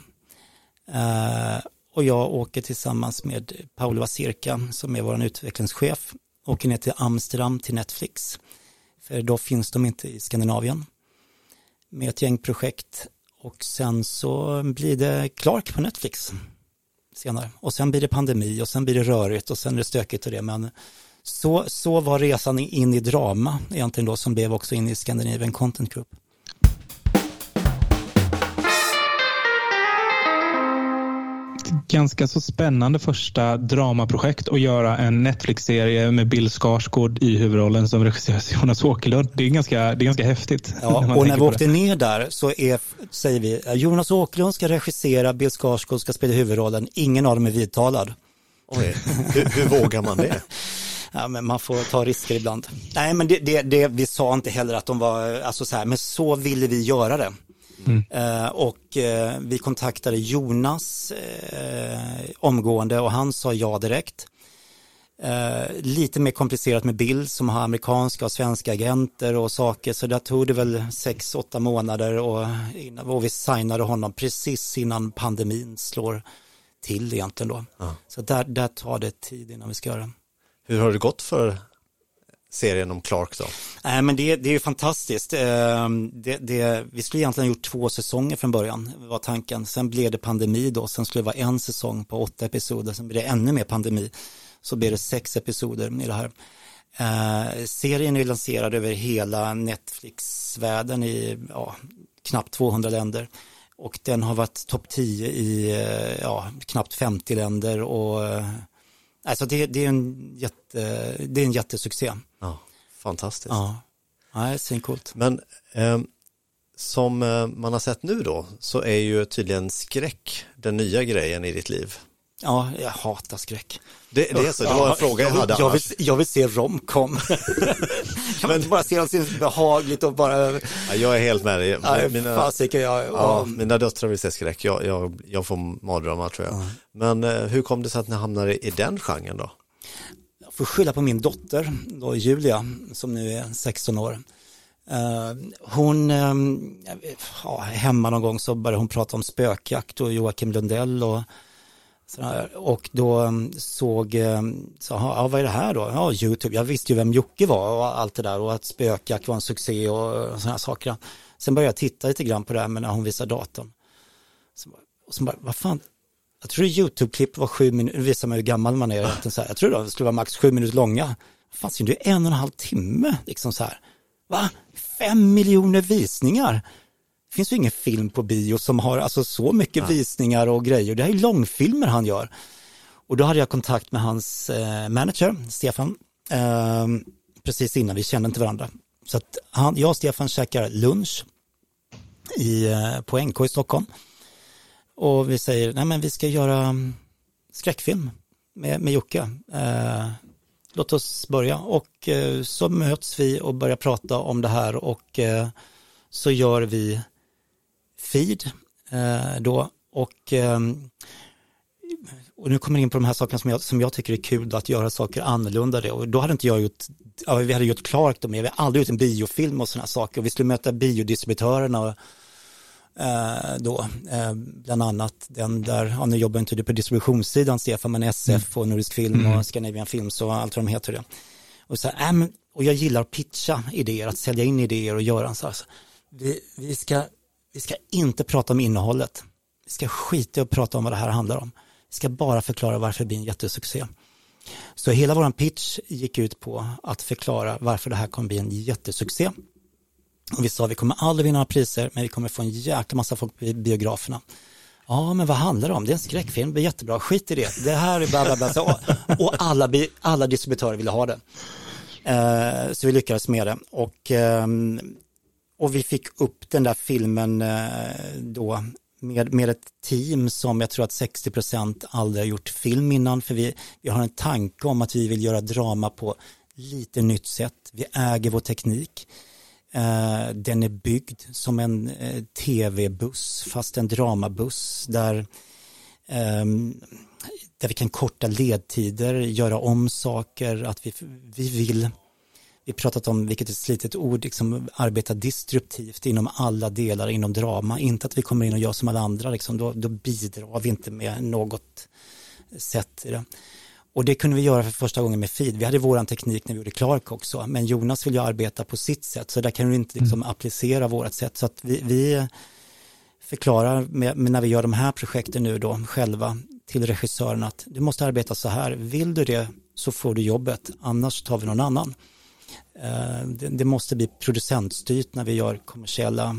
och jag åker tillsammans med Paolo Vasirka som är vår utvecklingschef, åker ner till Amsterdam till Netflix, för då finns de inte i Skandinavien, med ett gäng projekt och sen så blir det Clark på Netflix senare. Och sen blir det pandemi och sen blir det rörigt och sen är det stökigt och det. Men så, så var resan in i drama egentligen då som blev också in i Scandinavian Content Group. Ganska så spännande första dramaprojekt att göra en Netflix-serie med Bill Skarsgård i huvudrollen som regisseras Jonas Åkerlund. Det är ganska, det är ganska häftigt. Ja, när och när vi åkte det. ner där så är, säger vi Jonas Åkerlund ska regissera, Bill Skarsgård ska spela huvudrollen. Ingen av dem är vidtalad. Oj, hur, hur vågar man det? Ja, men man får ta risker ibland. Nej, men det, det, det, vi sa inte heller att de var, alltså så här, men så ville vi göra det. Mm. Eh, och eh, vi kontaktade Jonas eh, omgående och han sa ja direkt. Eh, lite mer komplicerat med Bill som har amerikanska och svenska agenter och saker så där tog det väl sex, åtta månader och, och vi signade honom precis innan pandemin slår till egentligen då. Ja. Så där, där tar det tid innan vi ska göra. Hur har det gått för serien om Clark då? Nej, men det, det är ju fantastiskt. Ehm, det, det, vi skulle egentligen ha gjort två säsonger från början, var tanken. Sen blev det pandemi då, sen skulle det vara en säsong på åtta episoder, sen blev det ännu mer pandemi. Så blev det sex episoder i det här. Ehm, serien är lanserad över hela Netflix-världen i ja, knappt 200 länder och den har varit topp 10 i eh, ja, knappt 50 länder och eh, alltså det, det, är en jätte, det är en jättesuccé. Ja, fantastiskt. Ja, ja det är coolt. Men eh, som man har sett nu då så är ju tydligen skräck den nya grejen i ditt liv. Ja, jag hatar skräck. Det, det är så, det var en fråga jag, hade jag vill, jag vill se romcom. kan man inte bara se något behagligt och bara... Ja, jag är helt med dig. Mina, fasiken, jag, ja, mina döttrar vill se skräck, jag, jag, jag får mardrömmar tror jag. Ja. Men eh, hur kom det sig att ni hamnade i den genren då? Jag får skylla på min dotter, då Julia, som nu är 16 år. Uh, hon, ja, hemma någon gång så började hon prata om spökjakt och Joakim Lundell och och då mm, såg, mm, så, ja, vad är det här då? Ja, YouTube. Jag visste ju vem Jocke var och allt det där och att spökjakt var en succé och sådana saker. Sen började jag titta lite grann på det här med när hon visar datorn. och så bara, vad fan, jag tror YouTube-klipp var sju minuter, nu visar man hur gammal man är. Så här, jag tror de skulle vara max sju minuter långa. Fan, det är en och en halv timme, liksom så här. Va? Fem miljoner visningar? Det finns ju ingen film på bio som har alltså så mycket ja. visningar och grejer. Det här är långfilmer han gör. Och då hade jag kontakt med hans eh, manager, Stefan, eh, precis innan vi kände inte varandra. Så att han, jag och Stefan käkar lunch i, eh, på NK i Stockholm. Och vi säger, nej men vi ska göra mm, skräckfilm med, med Jocke. Eh, låt oss börja. Och eh, så möts vi och börjar prata om det här och eh, så gör vi feed eh, då och ehm, och nu kommer jag in på de här sakerna som jag, som jag tycker är kul då, att göra saker annorlunda. Och då hade inte jag gjort, ja, vi hade gjort Clark då, men vi hade aldrig gjort en biofilm och sådana saker. Och vi skulle möta biodistributörerna och, eh, då, eh, bland annat den där, ja, nu jobbar inte du på distributionssidan Stefan, men SF mm. och Nordisk Film och mm. Scandinavian Films och allt vad de heter det. Och, så, äh, och jag gillar att pitcha idéer, att sälja in idéer och göra så här. Så vi, vi ska vi ska inte prata om innehållet. Vi ska skita i att prata om vad det här handlar om. Vi ska bara förklara varför det blir en jättesuccé. Så hela vår pitch gick ut på att förklara varför det här kommer bli en jättesuccé. Och vi sa vi kommer aldrig vinna några priser men vi kommer få en jäkla massa folk på biograferna. Ja, men vad handlar det om? Det är en skräckfilm, det blir jättebra, skit i det. Det här är bla bla bla. Så, och alla, alla distributörer ville ha det. Eh, så vi lyckades med det. Och ehm, och vi fick upp den där filmen eh, då med, med ett team som jag tror att 60% aldrig har gjort film innan för vi, vi har en tanke om att vi vill göra drama på lite nytt sätt. Vi äger vår teknik. Eh, den är byggd som en eh, tv-buss fast en dramabuss där, ehm, där vi kan korta ledtider, göra om saker, att vi, vi vill vi pratat om, vilket är ett slitet ord, liksom arbeta disruptivt inom alla delar inom drama. Inte att vi kommer in och gör som alla andra, liksom, då, då bidrar vi inte med något sätt i det. Och det kunde vi göra för första gången med feed. Vi hade våran teknik när vi gjorde Clark också, men Jonas vill ju arbeta på sitt sätt, så där kan vi inte liksom mm. applicera vårat sätt. Så att vi, vi förklarar med, med när vi gör de här projekten nu då själva till regissören att du måste arbeta så här. Vill du det så får du jobbet, annars tar vi någon annan. Eh, det, måste bli producentstyrt när vi gör kommersiella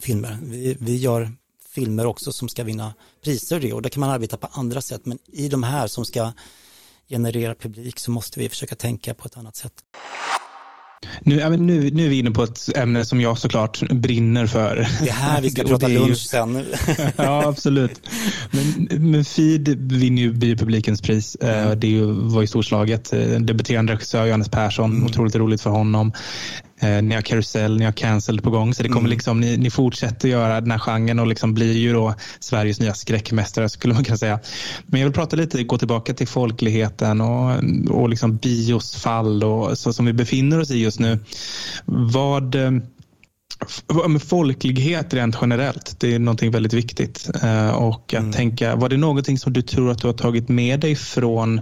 filmer. Vi, vi gör filmer också som ska vinna priser och det och där kan man arbeta på andra sätt men i de här som ska generera publik så måste vi försöka tänka på ett annat sätt. Nu, nu, nu är vi inne på ett ämne som jag såklart brinner för. Det är här vi ska prata lunch sen. ja, absolut. Men, men Feed vinner ju biopublikens pris. Mm. Det var ju storslaget. Eh, debuterande regissör Johannes Persson, mm. otroligt roligt för honom. Eh, ni har Carousel, ni har Cancelled på gång. Så det kommer mm. liksom, ni, ni fortsätter göra den här genren och liksom blir ju då Sveriges nya skräckmästare skulle man kunna säga. Men jag vill prata lite, gå tillbaka till folkligheten och, och liksom bios fall och så som vi befinner oss i just nu. Vad eh, folklighet rent generellt, det är någonting väldigt viktigt. Eh, och att mm. tänka, var det någonting som du tror att du har tagit med dig från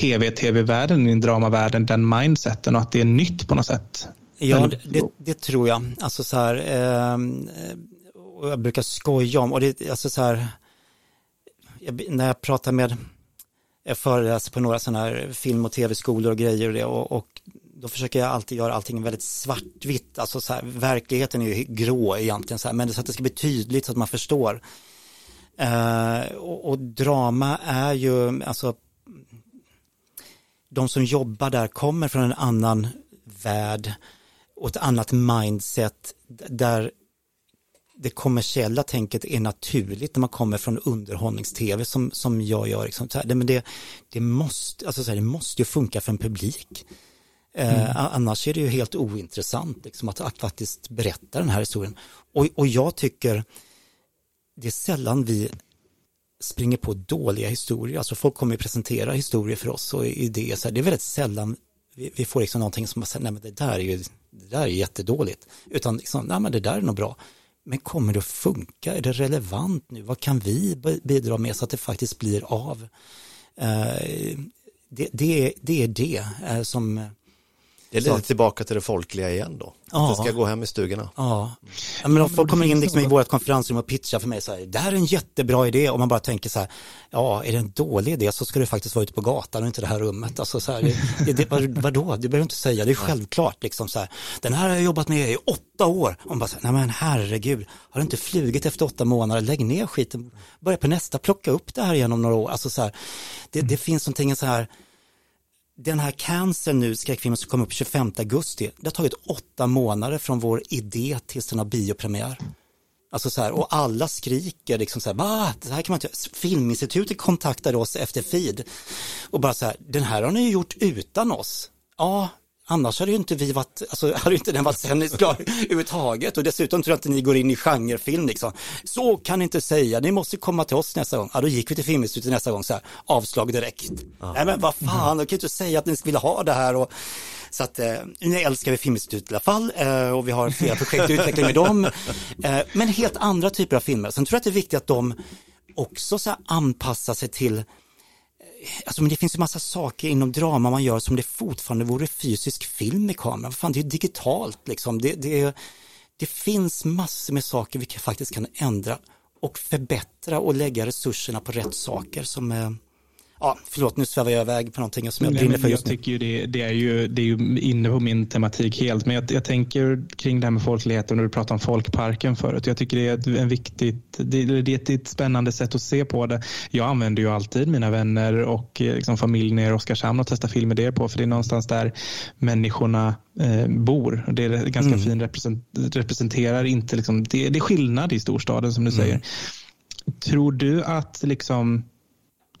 tv, tv-världen, i dramavärlden, den mindseten och att det är nytt på något sätt? Ja, det, det, tror jag. Alltså så här, eh, jag brukar skoja om, och det, alltså så här, jag, när jag pratar med, jag föreläser på några sådana här film och tv-skolor och grejer och det, och, och då försöker jag alltid göra allting väldigt svartvitt, alltså så här, verkligheten är ju grå egentligen, så här, men så att det ska bli tydligt så att man förstår. Eh, och, och, drama är ju, alltså, de som jobbar där kommer från en annan värld och ett annat mindset där det kommersiella tänket är naturligt när man kommer från underhållnings-tv som, som jag gör. Liksom. Det, men det, det, måste, alltså så här, det måste ju funka för en publik. Eh, mm. annars är det ju helt ointressant liksom, att, att faktiskt berätta den här historien. Och, och jag tycker det är sällan vi springer på dåliga historier. Alltså folk kommer att presentera historier för oss och idéer. Så här, det är väldigt sällan vi, vi får liksom någonting som man säger, nej men det där är ju det där är jättedåligt. Utan liksom, nej men det där är nog bra. Men kommer det att funka? Är det relevant nu? Vad kan vi bidra med så att det faktiskt blir av? Eh, det, det, det är det eh, som det är lite så. tillbaka till det folkliga igen då. Ja. Det ska gå hem i stugorna. Ja, ja men om folk kommer in liksom i vårt konferensrum och pitchar för mig så här, det här är en jättebra idé och man bara tänker så här, ja, är det en dålig idé så ska du faktiskt vara ute på gatan och inte det här rummet. Alltså så här, det, det, vad, vadå, det behöver inte säga, det är självklart liksom så här, den här har jag jobbat med i åtta år. Och man bara så här, nej men herregud, har du inte flugit efter åtta månader, lägg ner skiten, börja på nästa, plocka upp det här igen om några år. Alltså så här, det, det finns någonting så här, den här cancern nu, skräckfilmen som kom upp 25 augusti, det har tagit åtta månader från vår idé tills den har biopremiär. Alltså så här, och alla skriker liksom så här, va, det här kan man inte Filminstitutet kontaktade oss efter feed och bara så här, den här har ni gjort utan oss. Ja, Annars hade ju inte vi varit, alltså hade inte den varit sändningsklar överhuvudtaget och dessutom tror jag inte ni går in i genrefilm liksom. Så kan ni inte säga, ni måste komma till oss nästa gång. Ja, då gick vi till Filminstitutet nästa gång så här, avslag direkt. Ja. Nej men vad fan, de kan ju inte säga att ni vill ha det här och så att eh, nu älskar vi Filminstitutet i alla fall eh, och vi har flera projekt i utveckling med dem. Eh, men helt andra typer av filmer. Sen tror jag att det är viktigt att de också så anpassar sig till alltså, men det finns ju massa saker inom drama man gör som det fortfarande vore fysisk film i kameran. Fan, det är ju digitalt liksom. Det, det, det finns massor med saker vi faktiskt kan ändra och förbättra och lägga resurserna på rätt saker som eh, ja, förlåt nu svävar jag iväg på någonting som jag brinner för just nu. Jag tycker ju det, det, är ju, det är ju inne på min tematik helt, men jag, jag tänker kring det här med folkligheten när du pratar om folkparken förut. Jag tycker det är en viktigt, det, det är ett, spännande sätt att se på det. Jag använder ju alltid mina vänner och eh, liksom familj nere i Oskarshamn och testar filmer där på, för det är någonstans där människorna eh, bor. Det är ganska mm. fin represent, representerar inte, liksom, det, det är skillnad i storstaden som du mm. säger. Tror du att liksom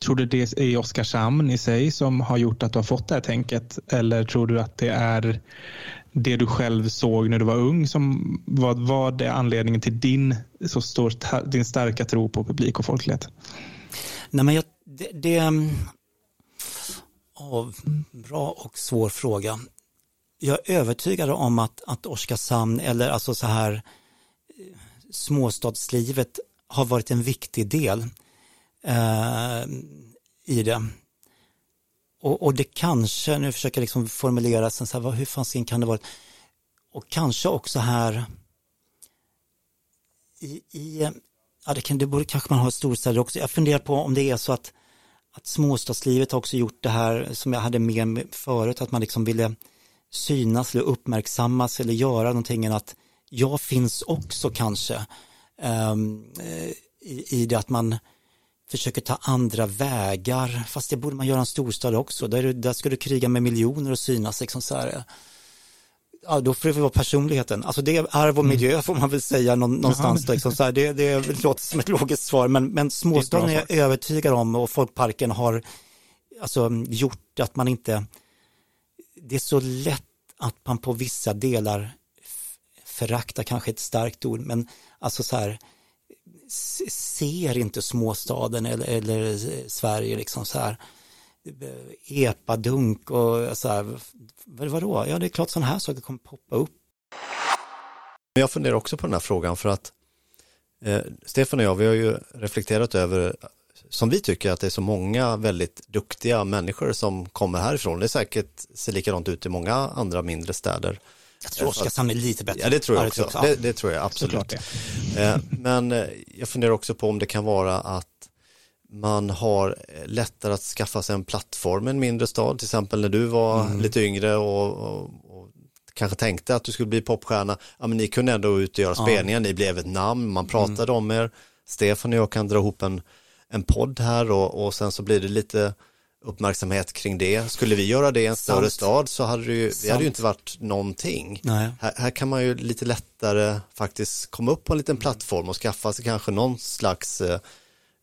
Tror du det är Oskarshamn i sig som har gjort att du har fått det här tänket? Eller tror du att det är det du själv såg när du var ung som vad var det anledningen till din så stor, din starka tro på publik och folklighet? Nej men jag, det, det oh, bra och svår fråga. Jag är övertygad om att, att Oskarshamn eller alltså så här eh, småstadslivet har varit en viktig del eh, i det. Och, och, det kanske, nu försöker jag liksom formulera sen så här, hur fan kan det vara? Och kanske också här i, i ja det, kan, det borde kanske man ha i storstäder också. Jag funderar på om det är så att, att småstadslivet har också gjort det här som jag hade med förut, att man liksom ville synas eller uppmärksammas eller göra någonting än att jag finns också kanske um, i, i det att man försöker ta andra vägar, fast det borde man göra i en storstad också. Där, där ska du kriga med miljoner och synas. Liksom så här. Ja, då får det vara personligheten. Alltså det är arv och mm. miljö får man väl säga någonstans. Då, liksom så här. Det, det låter som ett logiskt svar, men, men småstaden är, är jag övertygad om och folkparken har alltså, gjort att man inte, det är så lätt att man på vissa delar föraktar kanske ett starkt ord, men alltså så här, ser inte småstaden eller, eller Sverige liksom så här eh, epadunk och så här, vadå? Ja, det är klart sådana här saker kommer poppa upp. Jag funderar också på den här frågan för att eh, Stefan och jag, vi har ju reflekterat över som vi tycker att det är så många väldigt duktiga människor som kommer härifrån. Det är säkert ser likadant ut i många andra mindre städer. Jag tror Oskarshamn är lite bättre. Ja, det tror jag också. Det, det tror jag absolut. Eh, men eh, jag funderar också på om det kan vara att man har lättare att skaffa sig en plattform i en mindre stad, till exempel när du var mm. lite yngre och, och, och, kanske tänkte att du skulle bli popstjärna. Ja, men ni kunde ändå ut och göra spelningar, ja. ni blev ett namn, man pratade mm. om er. Stefan och jag kan dra ihop en, en podd här och, och sen så blir det lite uppmärksamhet kring det. Skulle vi göra det i en större Sant. stad så hade det ju, det hade ju inte varit någonting. Här, här, kan man ju lite lättare faktiskt komma upp på en liten plattform och skaffa sig kanske någon slags, eh,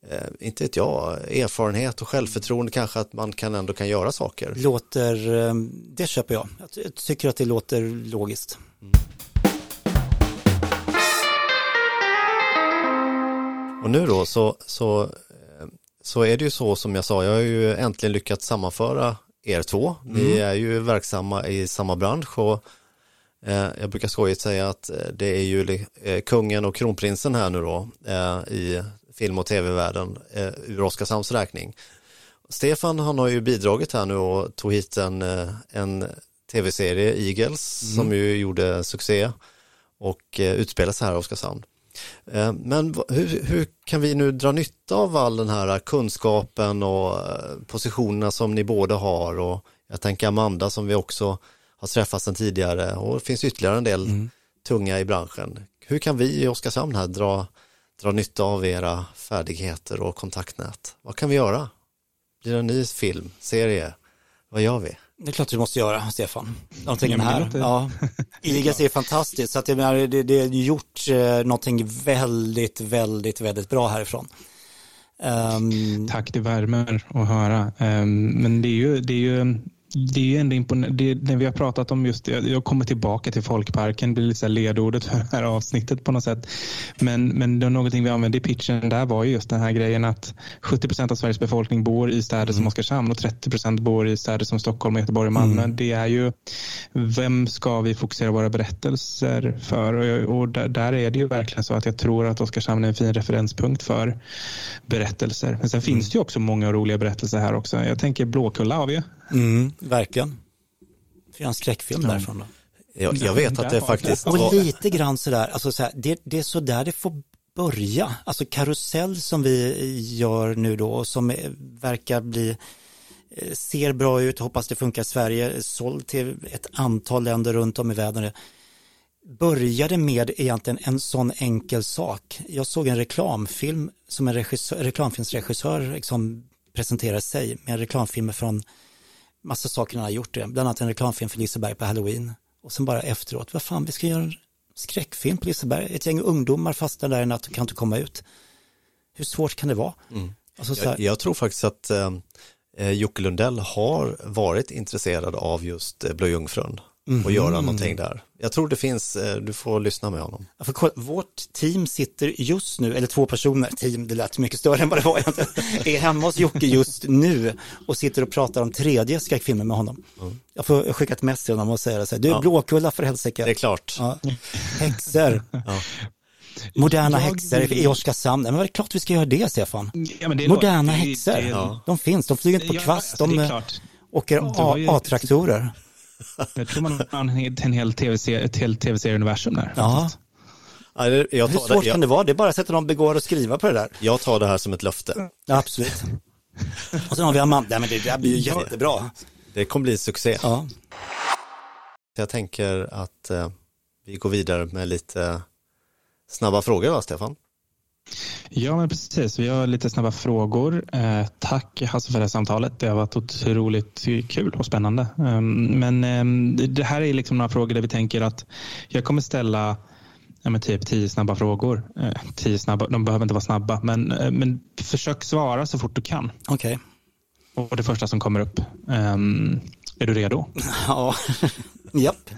eh inte vet jag, erfarenhet och självförtroende kanske att man kan ändå kan göra saker. Låter, eh, det köper jag. Jag tycker att det låter logiskt. Mm. Och nu då så, så så är det ju så som jag sa, jag har ju äntligen lyckats sammanföra er två. Mm. är ju verksamma i samma bransch och eh, jag brukar skojigt säga att eh, det är ju eh, kungen och kronprinsen här nu då eh, i film och tv-världen eh, ur Oskarshamns räkning. Stefan han har ju bidragit här nu och tog hit en, eh, en tv-serie, Eagles, mm. som ju gjorde succé och utspelar sig här i Oskarshamn. Eh, men hur, hur, kan vi nu dra nytta av all den här kunskapen och eh, positionerna som ni båda har och jag tänker Amanda som vi också har träffat sedan tidigare och det finns ytterligare en del mm. tunga i branschen. Hur kan vi i Oskarshamn här dra, dra nytta av era färdigheter och kontaktnät? Vad kan vi göra? Blir det en ny film, serie? Vad gör vi? Det är klart du måste göra, Stefan. Någonting ja, här. Ja. Igas är fantastiskt, så att det, det, det är gjort eh, någonting väldigt, väldigt, väldigt bra härifrån. Um... Tack, det värmer att höra. Um, men det är ju, det är ju det är ju ändå imponerande. När vi har pratat om just det, jag kommer tillbaka till folkparken, det blir lite ledordet för det här avsnittet på något sätt. Men, men det är någonting vi använde i pitchen där var ju just den här grejen att 70 procent av Sveriges befolkning bor i städer som mm. Oskarshamn och 30 procent bor i städer som Stockholm, Göteborg och Malmö. Mm. Det är ju, vem ska vi fokusera våra berättelser för? Och, och där, där, är det ju verkligen så att jag tror att Oskarshamn är en fin referenspunkt för berättelser. Men sen mm. finns det ju också många roliga berättelser här också. Jag tänker Blåkulla har vi ju. Mm, verkligen. Får jag en skräckfilm ja. därifrån då? Jag, jag vet att det faktiskt Och lite grann sådär, alltså så här, det, det är så där det får börja. Alltså karusell som vi gör nu då som verkar bli eh, ser bra ut, hoppas det funkar i Sverige, såld till ett antal länder runt om i världen. Började med egentligen en sån enkel sak. Jag såg en reklamfilm som en regissör, reklamfilmsregissör liksom presenterade sig med en reklamfilm från massa saker han har gjort bland annat en reklamfilm för Liseberg på halloween. Och sen bara efteråt, vad fan, vi ska göra en skräckfilm på Liseberg. Ett gäng ungdomar fastnar där i natt och kan inte komma ut. Hur svårt kan det vara? Mm. Alltså, jag, jag, tror faktiskt att eh, eh, Jocke Lundell har varit intresserad av just eh, Blå Jungfrun mm. och göra någonting där. Jag tror det finns, eh, du får lyssna med honom. Ja, för vårt team sitter just nu, eller två personer, team, det lät mycket större än vad det var är hemma hos Jocke just nu och sitter och pratar om tredje skräckfilmen med honom. Mm. Jag får skicka ett mess till honom och säga så här, du är ja. Blåkulla för helsike. Det är klart. Ja. Häxor. ja. Moderna jag... häxor i Oskarshamn, men det är klart vi ska göra det Stefan. Ja, det Moderna det, häxor, det, de finns, de flyger inte på kvast, alltså, de åker A-traktorer. Jag tror man har en, en hel tv-serie, ett helt tv-serieuniversum där. Ja. Ja, det, jag Hur svårt det, jag, kan det vara? Det är bara att sätta någon begår och skriva på det där. Jag tar det här som ett löfte. Ja, absolut. och sen har vi Amanda, ja, men det där blir ju jättebra. Det kommer bli succé. Ja. Jag tänker att eh, vi går vidare med lite snabba frågor va, Stefan? Ja, men precis. Vi har lite snabba frågor. Eh, tack Hasse för det här samtalet. Det har varit otroligt kul och spännande. Eh, men eh, det här är liksom några frågor där vi tänker att jag kommer ställa ja, typ tio snabba frågor. Eh, tio snabba, de behöver inte vara snabba, men, eh, men försök svara så fort du kan. Okej. Okay. Och det första som kommer upp. Ehm, är du redo? Ja, japp.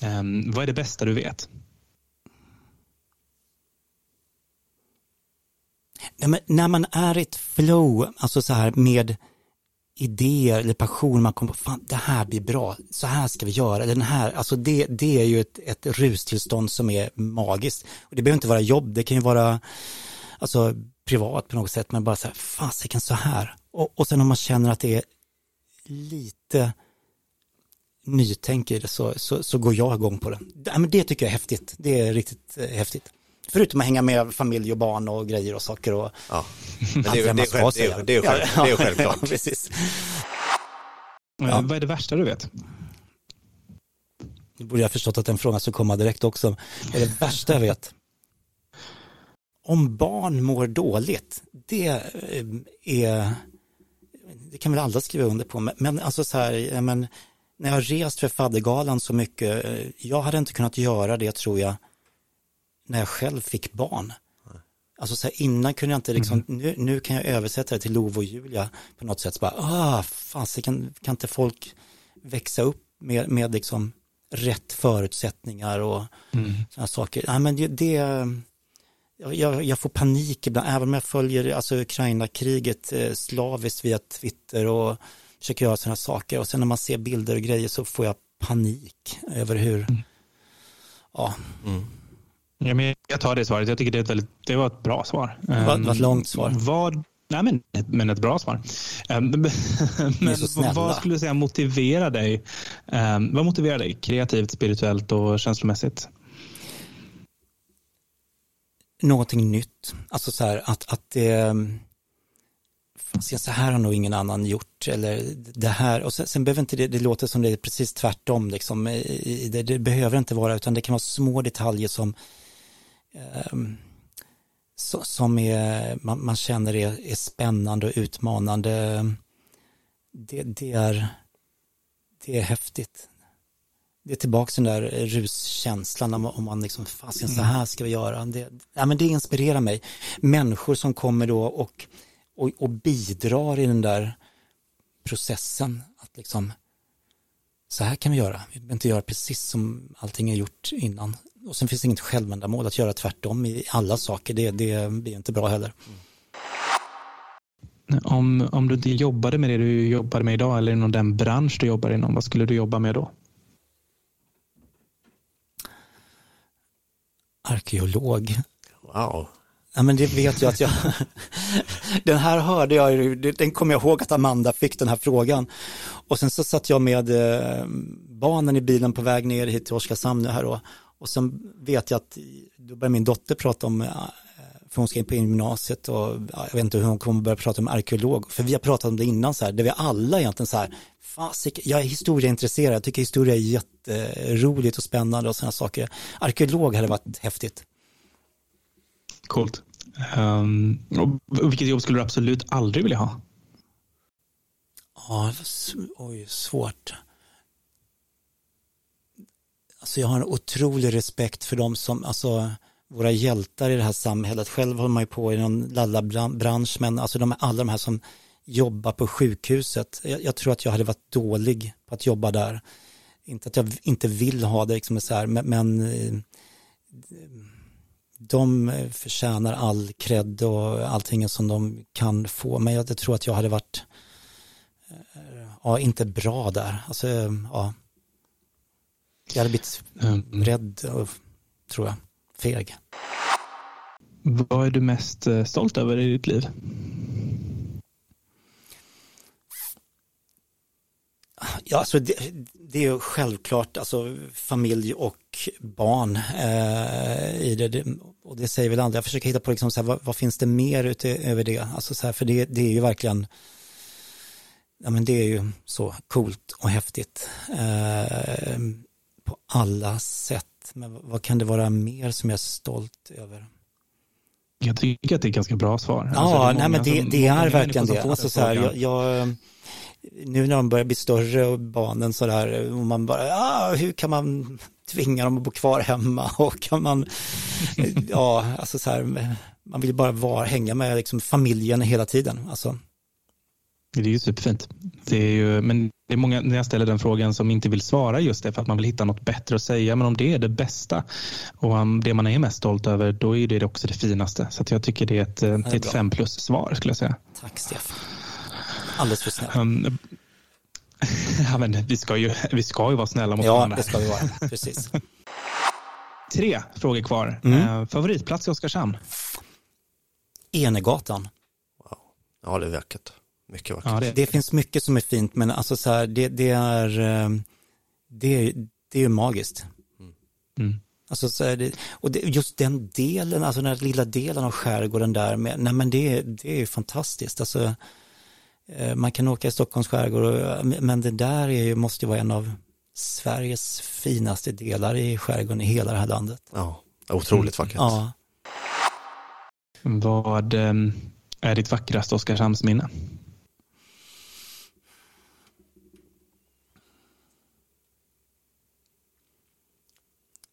Ehm, vad är det bästa du vet? Nej, men när man är i ett flow, alltså så här med idéer eller passion, man kommer på, fan det här blir bra, så här ska vi göra, den här, alltså det, det är ju ett, ett rustillstånd som är magiskt. Och det behöver inte vara jobb, det kan ju vara alltså, privat på något sätt, men bara så här, fasiken så här. Och, och sen om man känner att det är lite nytänk i det så, så, så går jag igång på det. Ja, men det tycker jag är häftigt, det är riktigt eh, häftigt. Förutom att hänga med familj och barn och grejer och saker och ja. Men det, är, det, är, själv, det, är, det, är, själv, det är självklart. Ja, precis. Ja. Vad är det värsta du vet? Nu borde jag förstått att den frågan skulle komma direkt också. Vad är det värsta jag vet? Om barn mår dåligt, det eh, är, det kan väl alla skriva under på, men alltså så här, men, när jag har rest för faddergalan så mycket, eh, jag hade inte kunnat göra det tror jag, när jag själv fick barn. Alltså så här, innan kunde jag inte liksom, mm. nu, nu kan jag översätta det till Love och Julia på något sätt. Så bara, ah, fast kan, kan inte folk växa upp med, med liksom rätt förutsättningar och mm. sådana saker. Nej, men det, det jag, jag, får panik ibland, även om jag följer alltså, Ukraina-kriget eh, slaviskt via Twitter och försöker göra sådana saker. Och sen när man ser bilder och grejer så får jag panik över hur, mm. ja. Mm. Ja, men jag tar det svaret. Jag tycker det, är ett väldigt, det var ett bra svar. Det var, ett långt svar. Vad, nej, men, men ett bra svar. Um, men vad skulle du säga motiverar dig? Um, vad motiverar dig kreativt, spirituellt och känslomässigt? Någonting nytt. Alltså så här att, att det så här har nog ingen annan gjort eller det här och sen, sen behöver inte det, det låter som det är precis tvärtom liksom, det, det, behöver inte vara utan det kan vara små detaljer som Ehm, som är, man, man känner är, är, spännande och utmanande. Det, det, är, det är häftigt. Det är tillbaka den där ruskänslan om, om man liksom, fasen så här ska vi göra. Det, ja, men det inspirerar mig. Människor som kommer då och, och, och bidrar i den där processen. Att liksom, så här kan vi göra. Vi behöver inte göra precis som allting är gjort innan och sen finns det inget självändamål att göra tvärtom i alla saker. Det, det blir inte bra heller. Om, om du inte jobbade med det du jobbar med idag eller inom den bransch du jobbar inom, vad skulle du jobba med då? Arkeolog. Wow. Ja, men det vet jag att jag... den här hörde jag, den kommer jag ihåg att Amanda fick den här frågan. Och sen så satt jag med eh, barnen i bilen på väg ner hit till Oskarshamn nu här då. Och sen vet jag att då börjar min dotter prata om, eh, för hon ska in på gymnasiet och jag vet inte hur hon kommer börja prata om arkeolog, för vi har pratat om det innan så här, där vi alla egentligen så här, fasik, jag är historieintresserad, jag tycker historia är jätteroligt och spännande och sådana saker. Arkeolog hade varit häftigt. Coolt. Um, och vilket jobb skulle du absolut aldrig vilja ha? Ja, oj, svårt alltså jag har en otrolig respekt för de som, alltså våra hjältar i det här samhället. Själv håller man ju på i någon lallabransch, men alltså de, alla de här som jobbar på sjukhuset. Jag, jag, tror att jag hade varit dålig på att jobba där. Inte att jag inte vill ha det, liksom så här, men, men eh, de förtjänar all cred och allting som de kan få. Men jag, jag tror att jag hade varit, eh, ja, inte bra där. Alltså, ja, jag hade blivit mm. rädd, tror jag, feg. Vad är du mest eh, stolt över i ditt liv? Ja, alltså det, det är självklart alltså familj och barn eh, i det, det, Och det säger väl andra. Jag försöker hitta på liksom så här, vad, vad, finns det mer utöver det? Alltså så här, för det, det är ju verkligen ja, men det är ju så coolt och häftigt. Eh, alla sätt. Men vad kan det vara mer som jag är stolt över? Jag tycker att det är ganska bra svar. Ja, alltså, det nej, men det, som, det är verkligen det. Alltså, så här, jag, jag, nu när de börjar bli större och barnen sådär, och man bara, ah, hur kan man tvinga dem att bo kvar hemma och kan man, ja, alltså så här, man vill bara vara, hänga med liksom familjen hela tiden. Alltså. Det är ju superfint. Det är ju, men det är många när jag ställer den frågan som inte vill svara just det för att man vill hitta något bättre att säga. Men om det är det bästa och det man är mest stolt över, då är det också det finaste. Så jag tycker det är ett, det är ett fem plus svar skulle jag säga. Tack Stefan. Alldeles för snäll. Um, ja, men vi, ska ju, vi ska ju vara snälla mot ja, varandra. Ja, det ska vi vara. Precis. Tre frågor kvar. Mm. Uh, favoritplats i Oskarshamn? Enegatan. Wow. Ja, det är vackert. Mycket vackert. Ja, det, det finns mycket som är fint, men alltså så här, det, det är, ehm, det, det är magiskt. Mm. mm. Alltså så är det, och det, just den delen, alltså den här lilla delen av skärgården där, med, nej men det, det är fantastiskt. Alltså, eh, man kan åka i Stockholms skärgård, men det där är ju, måste vara en av Sveriges finaste delar i skärgården i hela det här landet. Ja, otroligt vackert. Ja. Vad är ditt vackraste Oskarshamnsminne?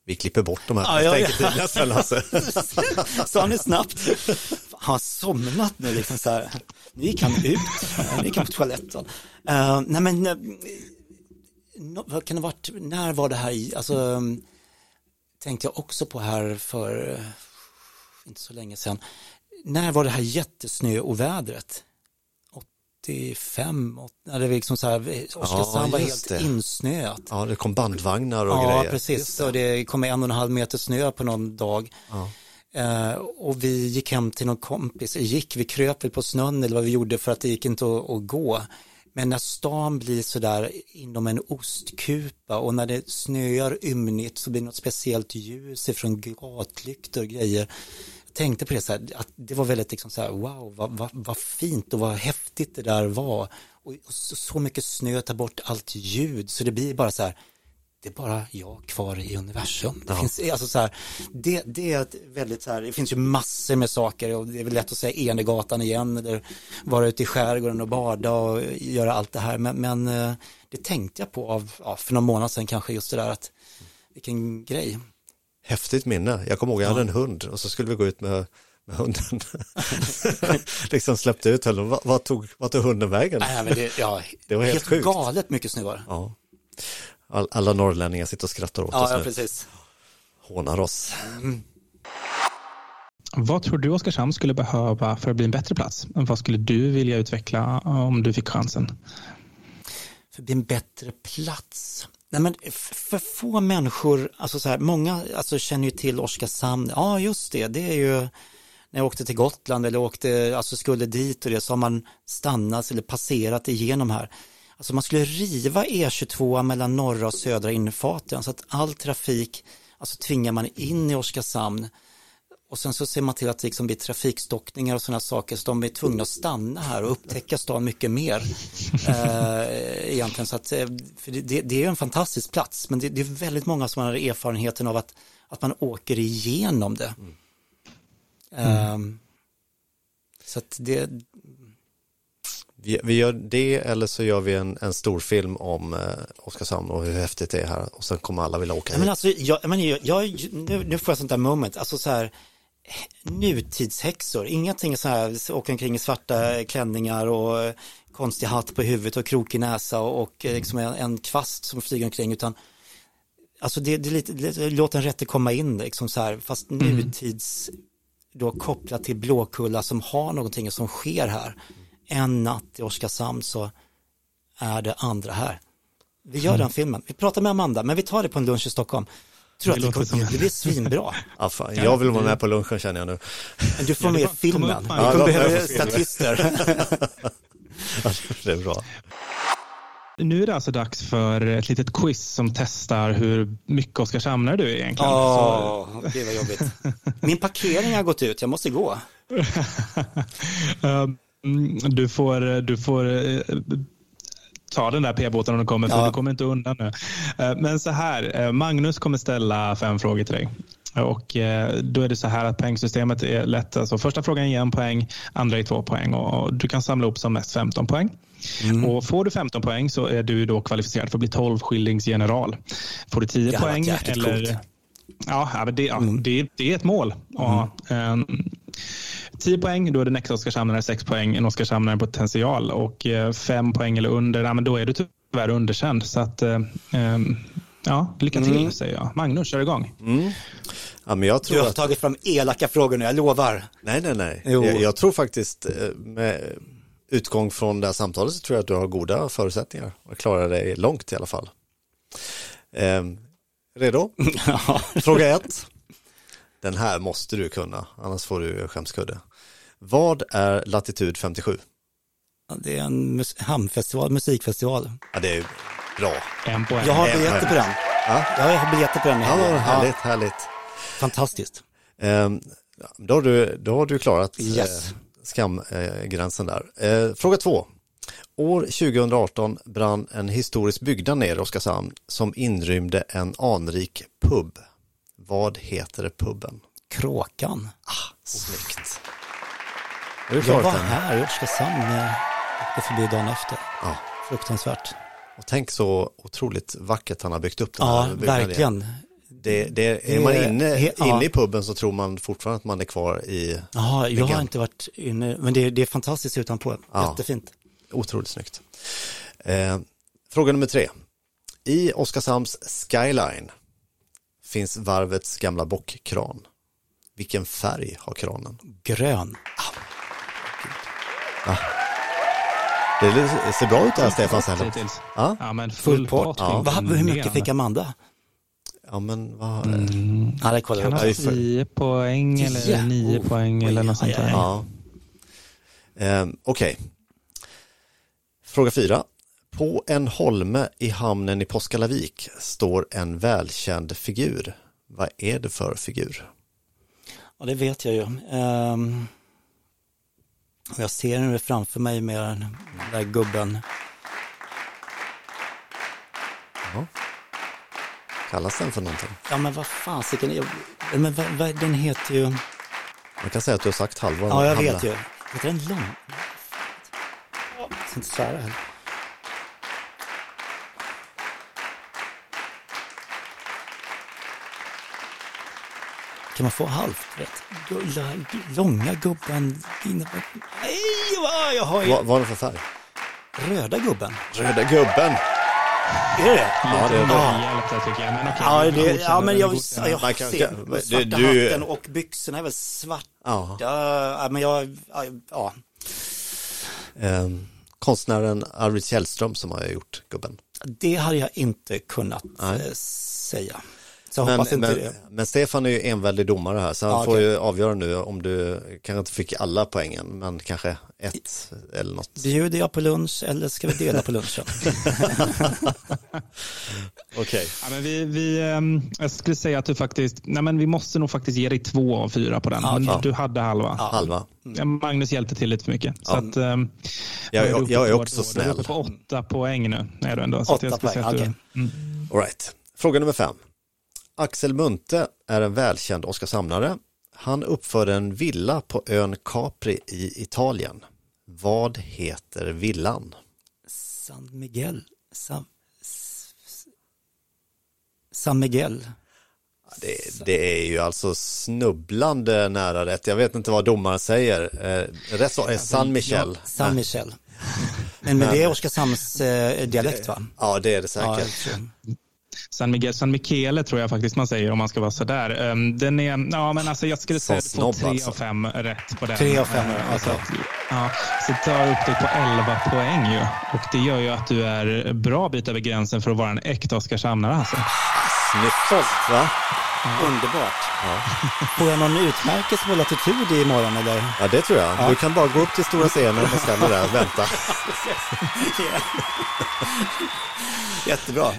Vi klipper bort de här ja, ja, ja. Lasse. Sa han det snabbt? Har han somnat nu liksom så här? Nu gick han ut, nu gick han på toaletten. Uh, nej men, uh, vad kan det ha varit, när var det här, alltså um, tänkte jag också på här för uh, inte så länge sedan. När var det här jättesnöovädret? 85, när det liksom så här, Oskarshamn var helt det. insnöat. Ja, det kom bandvagnar och ja, grejer. Ja, precis. Och det kom en och en halv meter snö på någon dag. Ja. Uh, och vi gick hem till någon kompis, gick, vi kröp väl på snön eller vad vi gjorde för att det gick inte att, att gå. Men när stan blir sådär inom en ostkupa och när det snöar ymnigt så blir det något speciellt ljus ifrån gatlyktor och grejer tänkte på det så här, att det var väldigt liksom så här, wow, vad, vad, vad fint och vad häftigt det där var. Och, och så, så, mycket snö tar bort allt ljud, så det blir bara så här, det är bara jag kvar i universum. Det, ja. finns, alltså så här, det, det är ett väldigt så här, det finns ju massor med saker och det är väl lätt att säga Enegatan igen eller vara ute i skärgården och bada och göra allt det här. Men, men eh, det tänkte jag på av, ja, för någon månad sedan kanske just det där att vilken grej häftigt minne. Jag kommer ihåg, jag hade en hund och så skulle vi gå ut med, med hunden. liksom släppte ut honom. Vad, vad, tog, vad tog hunden vägen? Nej, men det, ja, det var helt, helt sjukt. galet mycket snö var ja. All, Alla norrlänningar sitter och skrattar åt ja, oss ja, precis. Hånar oss. Mm. Vad tror du Oskarshamn skulle behöva för att bli en bättre plats? Vad skulle du vilja utveckla om du fick chansen? För att bli en bättre plats? Nej, men för få människor, alltså så här, många alltså, känner ju till Oskarshamn, ja just det, det är ju när jag åkte till Gotland eller åkte, alltså skulle dit och det så har man stannat eller passerat igenom här. Alltså man skulle riva E22 mellan norra och södra infarten så att all trafik, alltså tvingar man in i Oskarshamn och sen så ser man till att det liksom blir trafikstockningar och sådana saker så de är tvungna att stanna här och upptäcka stan mycket mer. eh, egentligen så att, eh, för det, det, är en fantastisk plats men det, det, är väldigt många som har erfarenheten av att, att man åker igenom det. Mm. Eh, så att det... Vi, vi, gör det eller så gör vi en, en stor film om eh, Oskarshamn och hur häftigt det är här och sen kommer alla vilja åka hit. Men alltså, jag, men jag, jag, nu, nu får jag sånt där moment, alltså så här nutidshäxor, ingenting så här, åker omkring i svarta klänningar och konstig hatt på huvudet och krokig näsa och, och eh, liksom en, en, kvast som flyger omkring utan alltså det, det, lite, det låt en rätte komma in liksom så här, fast mm. nutids då kopplat till Blåkulla som har någonting som sker här. En natt i Oskarshamn så är det andra här. Vi gör mm. den filmen. Vi pratar med Amanda, men vi tar det på en lunch i Stockholm tror det att det, kommer, det blir svinbra. Ja, fan, jag vill vara med på lunchen känner jag nu. Du får med filmen. Du kommer behöva statister. det är bra. Nu är det alltså dags för ett litet quiz som testar hur mycket Oskarshamnare du är egentligen. Åh, oh, det var jobbigt. Min parkering har gått ut, jag måste gå. Ehm, du får, du får eh, ta den där p-båten om den kommer, för ja. du kommer inte undan nu. Eh, men så här, eh, Magnus kommer ställa fem frågor till dig. Och eh, då är det så här att poängsystemet är lätt. Alltså första frågan ger en poäng, andra är två poäng och du kan samla upp som mest 15 poäng. Mm. Och får du 15 poäng så är du då kvalificerad för att bli 12 skillingsgeneral. Får du 10 poäng eller... Coolt. Ja, det, ja mm. det, det, är ett mål. Mm. Ja, 10 poäng, då är det en extra Oskarshamnare, 6 poäng, en Oskarshamnare potential och 5 eh, poäng eller under, ja, men då är du tyvärr underkänd. Så att, eh, ehm, ja, lycka till mm. säger jag. Magnus, kör igång. Mm. Ja, men jag tror du har att... tagit fram elaka frågor nu, jag lovar. Nej, nej, nej. Jag, jag, tror faktiskt eh, med utgång från det här samtalet så tror jag att du har goda förutsättningar att klara dig långt i alla fall. Eh, redo? Fråga ett. Den här måste du kunna, annars får du skämskudde. Vad är Latitud 57? Ja, det är en mus hamnfestival, musikfestival. Ja, det är bra. En poäng. Jag har biljetter på den. Ja? Jag har biljetter på den. Ja, härligt, ja. härligt. Fantastiskt. Um, då, har du, då har du klarat yes. eh, skamgränsen där. Eh, fråga två. År 2018 brann en historisk byggnad ner i Oskarshamn som inrymde en anrik pub. Vad heter puben? Kråkan. Ah, snyggt. Jag var här i Oskarshamn när jag åkte förbi dagen efter. Ja. Fruktansvärt. Och tänk så otroligt vackert han har byggt upp den Ja, verkligen. Det, det, är man inne, inne i puben så tror man fortfarande att man är kvar i Ja, jag har inte varit inne, men det, det är fantastiskt utanpå. Ja, Jättefint. Otroligt snyggt. Eh, fråga nummer tre. I Oskarshamns skyline finns varvets gamla bockkran. Vilken färg har kranen? Grön. Ah. Det ser bra ut det här Stefan Säller. Ja? ja, men full pott. Ja. Hur mycket fick Amanda? Ja, men vad... Mm. Ja, det kan ha 10 poäng eller 9 oh, poäng eller något sånt där. Ja. Eh, Okej. Okay. Fråga fyra. På en holme i hamnen i Påskalavik står en välkänd figur. Vad är det för figur? Ja, det vet jag ju. Um, jag ser den framför mig med den där gubben. Ja. Kallas den för någonting? Ja, men vad fasiken, men vad, vad, den heter ju... Man kan säga att du har sagt halva. Ja, jag vet ju. Heter den lång? Jag inte svära här. Kan man få halvt rätt? Långa gubben. Nej, vad jag har ju... Vad var det för färg? Röda gubben. Röda gubben. Är det Ja, det är det. Ja, det, ja, men jag, jag, jag ser svarta du, hatten och byxorna är väl svarta. Ja. ja men jag, ja. Um, konstnären Arvid Källström som har gjort gubben. Det hade jag inte kunnat Nej. Eh, säga. Så men, hoppas inte men, det. men Stefan är ju enväldig domare här, så han ja, får okay. ju avgöra nu om du kanske inte fick alla poängen, men kanske ett eller något. Bjuder jag på lunch eller ska vi dela på lunchen? Okej. Okay. Ja, vi, vi, ehm, jag skulle säga att du faktiskt, nej men vi måste nog faktiskt ge dig två av fyra på den, ja, men du hade halva. Ja. Halva. Magnus hjälpte till lite för mycket. Så att, jag, jag, jag är också snäll. Du är på åtta poäng nu. Är du ändå, så åtta poäng, okej. Okay. Mm. All right. Fråga nummer fem. Axel Munthe är en välkänd Oskarshamnare. Han uppförde en villa på ön Capri i Italien. Vad heter villan? San Miguel. San, San Miguel. Det, det, är ju alltså snubblande nära rätt. Jag vet inte vad domaren säger. Eh, rätt svar är San Michel. Ja, San Michel. Men, men det är Oskarshamns eh, dialekt va? Ja, det är det säkert. Ja, San Miguel, San Michele tror jag faktiskt man säger om man ska vara sådär. Ehm, den är, ja men alltså jag skulle säga att du får tre alltså. av fem rätt på den. Tre av fem, uh, alltså, ja. Så tar upp dig på elva poäng ju. Och det gör ju att du är bra bit över gränsen för att vara en äkta Oskarshamnare alltså. Snyggt va? Ja. Underbart. Ja. Får jag någon utmärkelse på latitud imorgon eller? Ja det tror jag. Ja. Du kan bara gå upp till stora scenen och ställa där och vänta. Jättebra.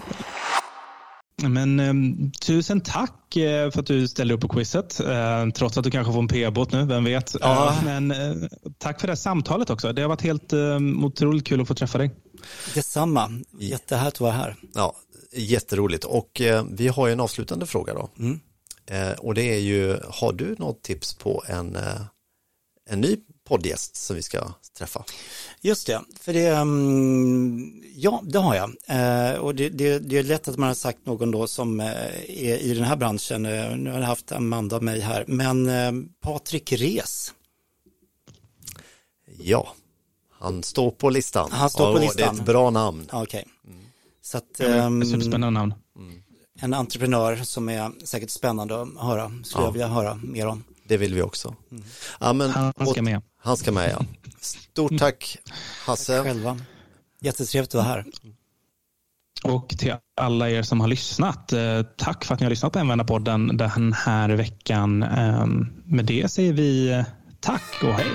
Men eh, tusen tack eh, för att du ställde upp på quizet. Eh, trots att du kanske får en p-båt nu, vem vet. Ja. Eh, men eh, tack för det här samtalet också. Det har varit helt eh, otroligt kul att få träffa dig. Detsamma. Jättehärligt att vara här. Ja, jätteroligt. Och vi har ju en avslutande fråga då. Mm. Eh, och det är ju, har du något tips på en, eh, en ny poddgäst som vi ska träffa? Just det, för det, mm, ja det har jag. Eh, och det, det, det, är lätt att man har sagt någon då som eh, är i den här branschen, eh, nu har jag haft Amanda och mig här, men Patrik Res. Ja, han står på listan. Han står på listan. Det är ett bra namn. Okej. Okay. Mm. Så att, um, Superspännande namn. Mm. En entreprenör som är säkert spännande att höra, skulle ja. jag vilja höra mer om. Det vill vi också. Mm. Ja, men, han ska med. Han ska med, ja. Stort tack Hasse. Tack själva. Jättetrevligt att vara här. Och till alla er som har lyssnat, eh, tack för att ni har lyssnat på Användarpodden den här veckan. Ehm, med det säger vi eh, tack och hej.